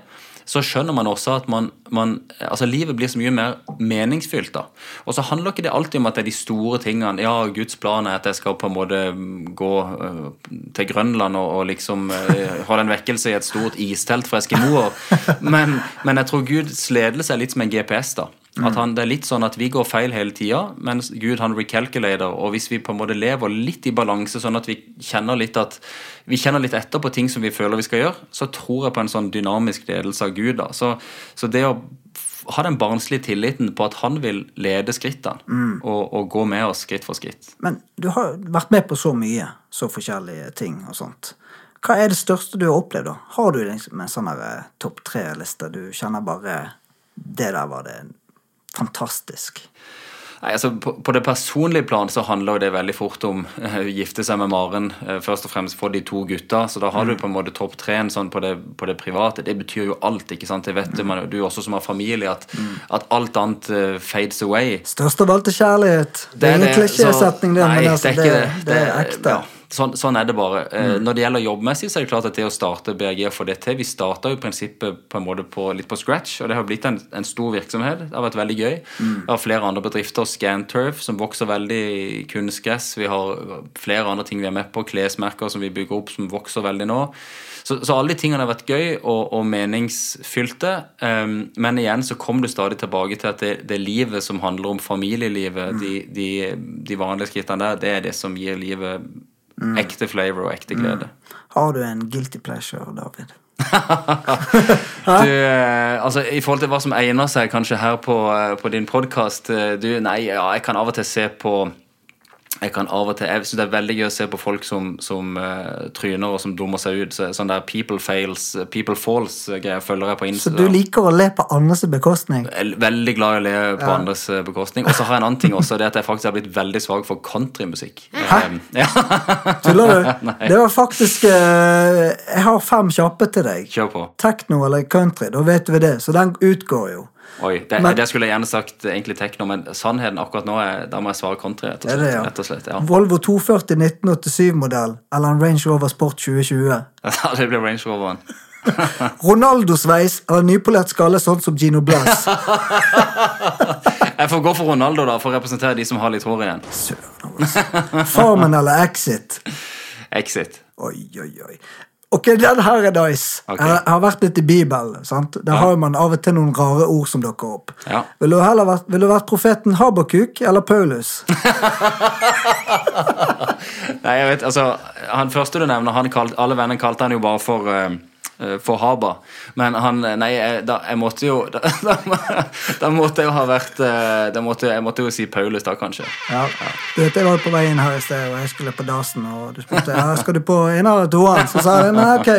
så skjønner man også at man, man Altså, livet blir så mye mer meningsfylt, da. Og så handler ikke det alltid om at det er de store tingene. Ja, Guds plan er at jeg skal på en måte gå uh, til Grønland og, og liksom uh, holde en vekkelse i et stort istelt for eskimoer. Men, men jeg tror Guds ledelse er litt som en GPS, da. At han, det er litt sånn at vi går feil hele tida, mens Gud han recalculator. Og hvis vi på en måte lever litt i balanse, sånn at vi kjenner litt at vi kjenner litt etter på ting som vi føler vi skal gjøre, så tror jeg på en sånn dynamisk ledelse av Gud. da. Så, så det å ha den barnslige tilliten på at han vil lede skrittene, og, og gå med oss skritt for skritt. Men du har vært med på så mye, så forskjellige ting og sånt. Hva er det største du har opplevd, da? Har du liksom en sånn eh, topp tre-liste du kjenner bare Det der var det fantastisk. Nei, altså på, på det personlige plan så handler det veldig fort om eh, å gifte seg med Maren. eh, først og fremst for de to gutta. Så da har du på en måte topp tre-en sånn på det, på det private. Det betyr jo alt. ikke sant? Det vet du, man, du også som har familie, at, at alt annet uh, fades away. Størst av alt er kjærlighet. Det er ingen klisjésetning, det, Nei, men altså, det, er ikke det. det er ekte. ja, sånn, sånn er det bare. Mm. Når det gjelder jobbmessig, så er det klart at det å starte BRG og få det til Vi starta jo i prinsippet på en måte på, litt på scratch, og det har blitt en, en stor virksomhet. Det har vært veldig gøy. Vi har flere andre bedrifter, Scanturf, som vokser veldig i kunstgress. Vi har flere andre ting vi er med på, klesmerker som vi bygger opp, som vokser veldig nå. Så, så alle de tingene har vært gøy og, og meningsfylte. Um, men igjen så kommer du stadig tilbake til at det, det livet som handler om familielivet, de, de, de vanlige skrittene der, det er det som gir livet ekte flavor og ekte glede. Har du en guilty pleasure, David? Du, eh, altså I forhold til hva som egner seg kanskje her på, eh, på din podkast nei, ja, jeg kan av og til se på jeg kan av og til, jeg synes det er veldig gøy å se på folk som, som uh, tryner og som dummer seg ut. Så, sånn der people fails, people falls-greier følger jeg på Så du liker å le på andres bekostning? Veldig glad i å le på andres eh, bekostning. Og så har jeg en annen ting også, det at jeg faktisk har blitt veldig svak for countrymusikk. Hæ? Eh, Ja, Tuller du? Det var faktisk uh, Jeg har fem kjappe til deg. kjør på. Tekno eller country, da vet vi det, så den utgår jo. Oi, det, Men- det skulle jeg gjerne sagt egentlig tekno, men sannheten akkurat nå er, da må jeg svare country. Rett og slett. ja? Rett og slett ja. Volvo 240 1987-modell eller en Range Rover Sport 2020. Ja, det blir Range Roveren. Ronaldo-sveis eller nypolert skalle sånn som Gino Blass. Jeg får gå for Ronaldo, da, for å representere de som har litt hår igjen. Søren, altså. Farmen eller Exit. Exit. Oi, oi, oi. Ok, den her er nice. Okay. Jeg har vært litt i Bibelen. sant? Der har man av og til noen rare ord som dukker opp. Ja. Vil du heller vært, vil du vært profeten Habakuk eller Paulus? Nei, jeg vet, altså, Han første du nevner, han kalt, alle vennene kalte han jo bare for eh, for Haba. Men han Nei, jeg, da, jeg måtte jo da, da, måtte jeg jo ha vært eh, måtte, Jeg måtte jo si Paulus, da, kanskje. Ja. Du vet, Jeg var på vei inn her i sted, og jeg skulle på dasen, og du spurte ja, skal du på en av toene. Så sa jeg nei, ok.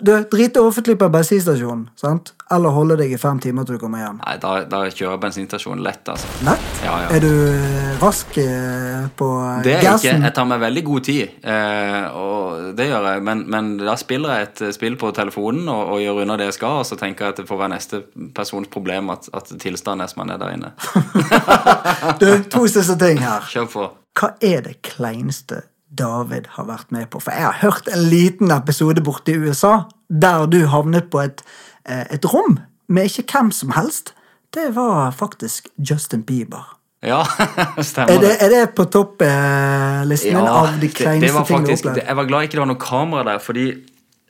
Du, Drit offentlig på bensinstasjonen, sant? eller holde deg i fem timer til du kommer hjem. Nei, Da, da kjører bensinstasjonen lett, altså. Nett? Ja, ja. Er du eh, rask eh, på eh, Det er jeg ikke. Jeg tar meg veldig god tid, eh, og det gjør jeg. Men, men da spiller jeg et spill på telefonen og, og gjør unna det jeg skal, og så tenker jeg at det får være neste persons problem at, at tilstanden er som han er der inne. Du, to siste ting her. Kjør på. Hva er det kleinste David har vært med på? For jeg har hørt en liten episode borte i USA der du havnet på et, eh, et rom med ikke hvem som helst. Det var faktisk Justin Bieber. Ja, stemmer Er det, er det på topplisten ja, av de kleineste tingene du har opplevd? Jeg var glad ikke det var noe kamera der, fordi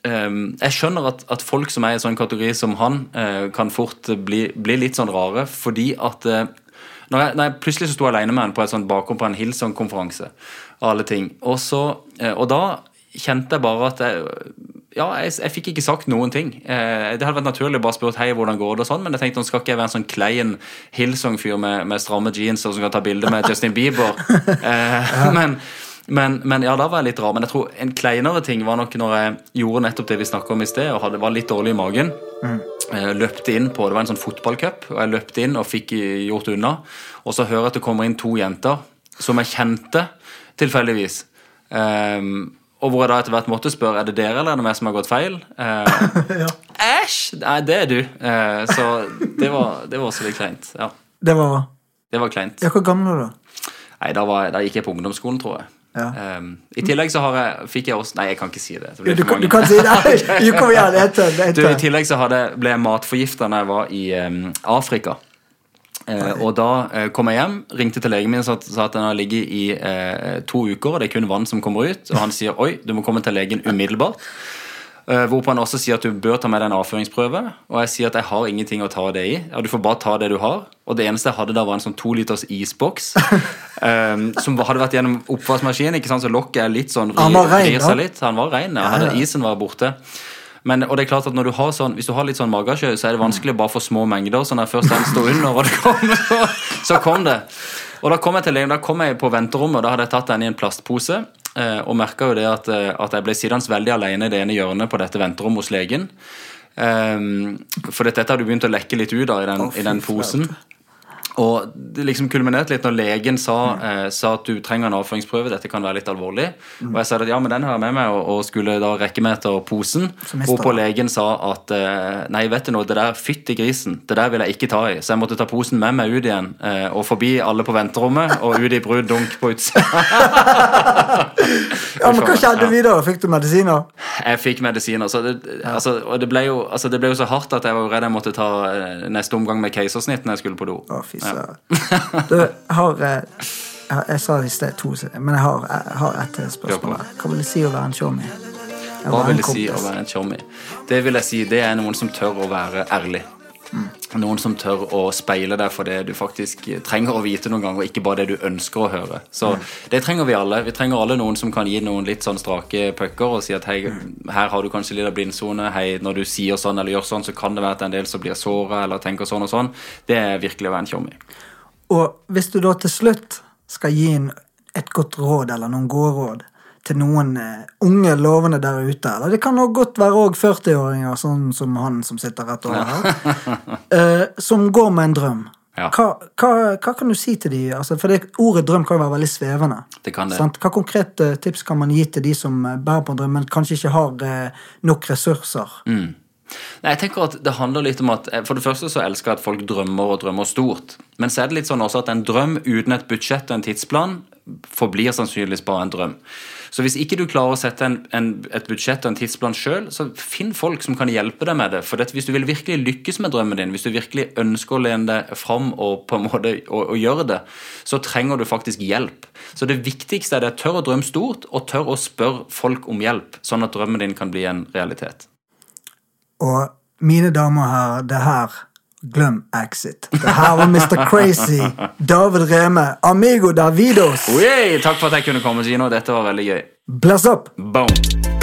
ehm, jeg skjønner at, at folk som er i en sånn kategori som han, eh, kan fort bli, bli litt sånn rare, fordi at eh, når jeg, når jeg plutselig så sto alene med han på et sånt bakrom på en Hillsong-konferanse, Og alle ting, og, så, eh, og da kjente jeg bare at jeg, ja, jeg, jeg fikk ikke sagt noen ting. Eh, det hadde vært naturlig å bare spurt hei, hvordan går det, og sånn, men jeg tenkte nå skal ikke jeg være en sånn klein Hillsong-fyr med, med stramme jeans og som kan ta bilde med Justin Bieber. Eh, men, men, men ja, da var jeg litt rar. Men jeg tror en kleinere ting var nok når jeg gjorde nettopp det vi snakka om i sted, og hadde, var litt dårlig i magen. Mm. løpte inn på, Det var en sånn fotballcup, og jeg løpte inn og fikk gjort unna. Og så hører jeg at det kommer inn to jenter som jeg kjente tilfeldigvis. Um, og hvor jeg da etter hvert måtte spørre er det dere eller er det meg som har gått feil. Æsj! Uh, ja. Nei, det er du. Uh, så det var, det var også litt kleint. Ja, Det var det var kleint. Ja, hvor gammel var du? Nei, da, var, da gikk jeg på ungdomsskolen, tror jeg. Ja. Ehm, I tillegg så har jeg, fikk jeg også Nei, jeg kan ikke si det. det Du, kan- du kan si det! Jo, kom igjen, jeg tør. Jeg Du, I tillegg så hadde, ble jeg matforgifta da jeg var i um, Afrika. Uh, og da uh, kom jeg hjem, ringte til legen min og sa, sa at den har ligget i uh, to uker, og det er kun vann som kommer ut. Og han sier oi, du må komme til legen umiddelbart. Eh, hvorpå han også sier at du bør ta med deg en avføringsprøve. Og jeg sier at jeg har ingenting å ta det i. Ja, Du får bare ta det du har. Og det eneste jeg hadde da, var en sånn to liters isboks. um, som hadde vært gjennom oppvaskmaskinen, ikke sant, så lokket er litt sånn Han var rein, da? litt. Han var rein, ja. Ja, isen var borte. Men, og det er klart at du har sånn, Hvis du har litt sånn magesjø, så er det vanskelig bare for få små mengder. Så når først den står under, og det kom, så, så kom det. Og Da kom jeg til legen, da kom jeg på venterommet, og da hadde jeg tatt den i en plastpose. Eh, og merka jo det at, eh, at jeg ble sittende veldig alene i det ene hjørnet på dette venterommet hos legen. Um, for dette hadde jo begynt å lekke litt ut da, i den, oh, i den posen. Og det liksom kulminerte litt når legen sa, eh, sa at du trenger en avføringsprøve, dette kan være litt alvorlig. Og jeg sa at ja, men den har jeg med meg, og, og skulle da rekke meg etter posen. Hvorpå legen sa at eh, nei, vet du noe, det der fytti grisen, det der vil jeg ikke ta i. Så jeg måtte ta posen med meg ut igjen, eh, og forbi alle på venterommet, og ut i brud dunk på utsida. Ja, men Hva skjedde videre? Fikk du medisiner? Jeg fikk medisiner. Så det, altså, og det ble, jo, altså, det ble jo så hardt at jeg var redd jeg måtte ta eh, neste omgang med keisersnitt når jeg skulle på do. Å, fy søren. Du, har eh, jeg, sa det i sted to, men jeg har, jeg har et spørsmål. Hva vil det si å være en showmy? Hva vil det si å være en chommy? Det vil jeg si, det er noen som tør å være ærlig. Noen som tør å speile deg for det du faktisk trenger å vite noen ganger, og ikke bare det du ønsker å høre. Så det trenger vi alle. Vi trenger alle noen som kan gi noen litt sånn strake pucker og si at hei, her har du kanskje litt av blindsone. Hei, når du sier sånn eller gjør sånn, så kan det være at en del som blir såra eller tenker sånn og sånn. Det er virkelig å være en tjommi. Og hvis du da til slutt skal gi en, et godt råd, eller noen gode råd, til noen eh, unge lovende der ute, eller det kan nok godt være òg 40-åringer, sånn som han som sitter rett over her, uh, som går med en drøm. Ja. Hva, hva, hva kan du si til de? Altså, for det, ordet drøm kan jo være veldig svevende. Det kan det. Sant? Hva konkrete tips kan man gi til de som eh, bærer på en drøm, men kanskje ikke har eh, nok ressurser? Mm. Nei, jeg tenker at det handler litt om at eh, For det første så elsker jeg at folk drømmer og drømmer stort. Men så er det litt sånn også at en drøm uten et budsjett og en tidsplan forblir sannsynligvis bare en drøm. Så hvis ikke du klarer å sette en, en, et budsjett og en tidsplan sjøl, så finn folk som kan hjelpe deg med det. For dette, hvis du vil virkelig lykkes med drømmen din, hvis du virkelig ønsker å lene deg fram og på en måte og, og gjøre det, så trenger du faktisk hjelp. Så det viktigste er det tør å drømme stort, og tør å spørre folk om hjelp, sånn at drømmen din kan bli en realitet. Og mine damer og herrer, det her Glem Exit. Det her var Mr. Crazy. David Reme. Amigo Davidos. Oi, takk for at jeg kunne komme, Gino. Dette var veldig gøy. Bless up! Boom.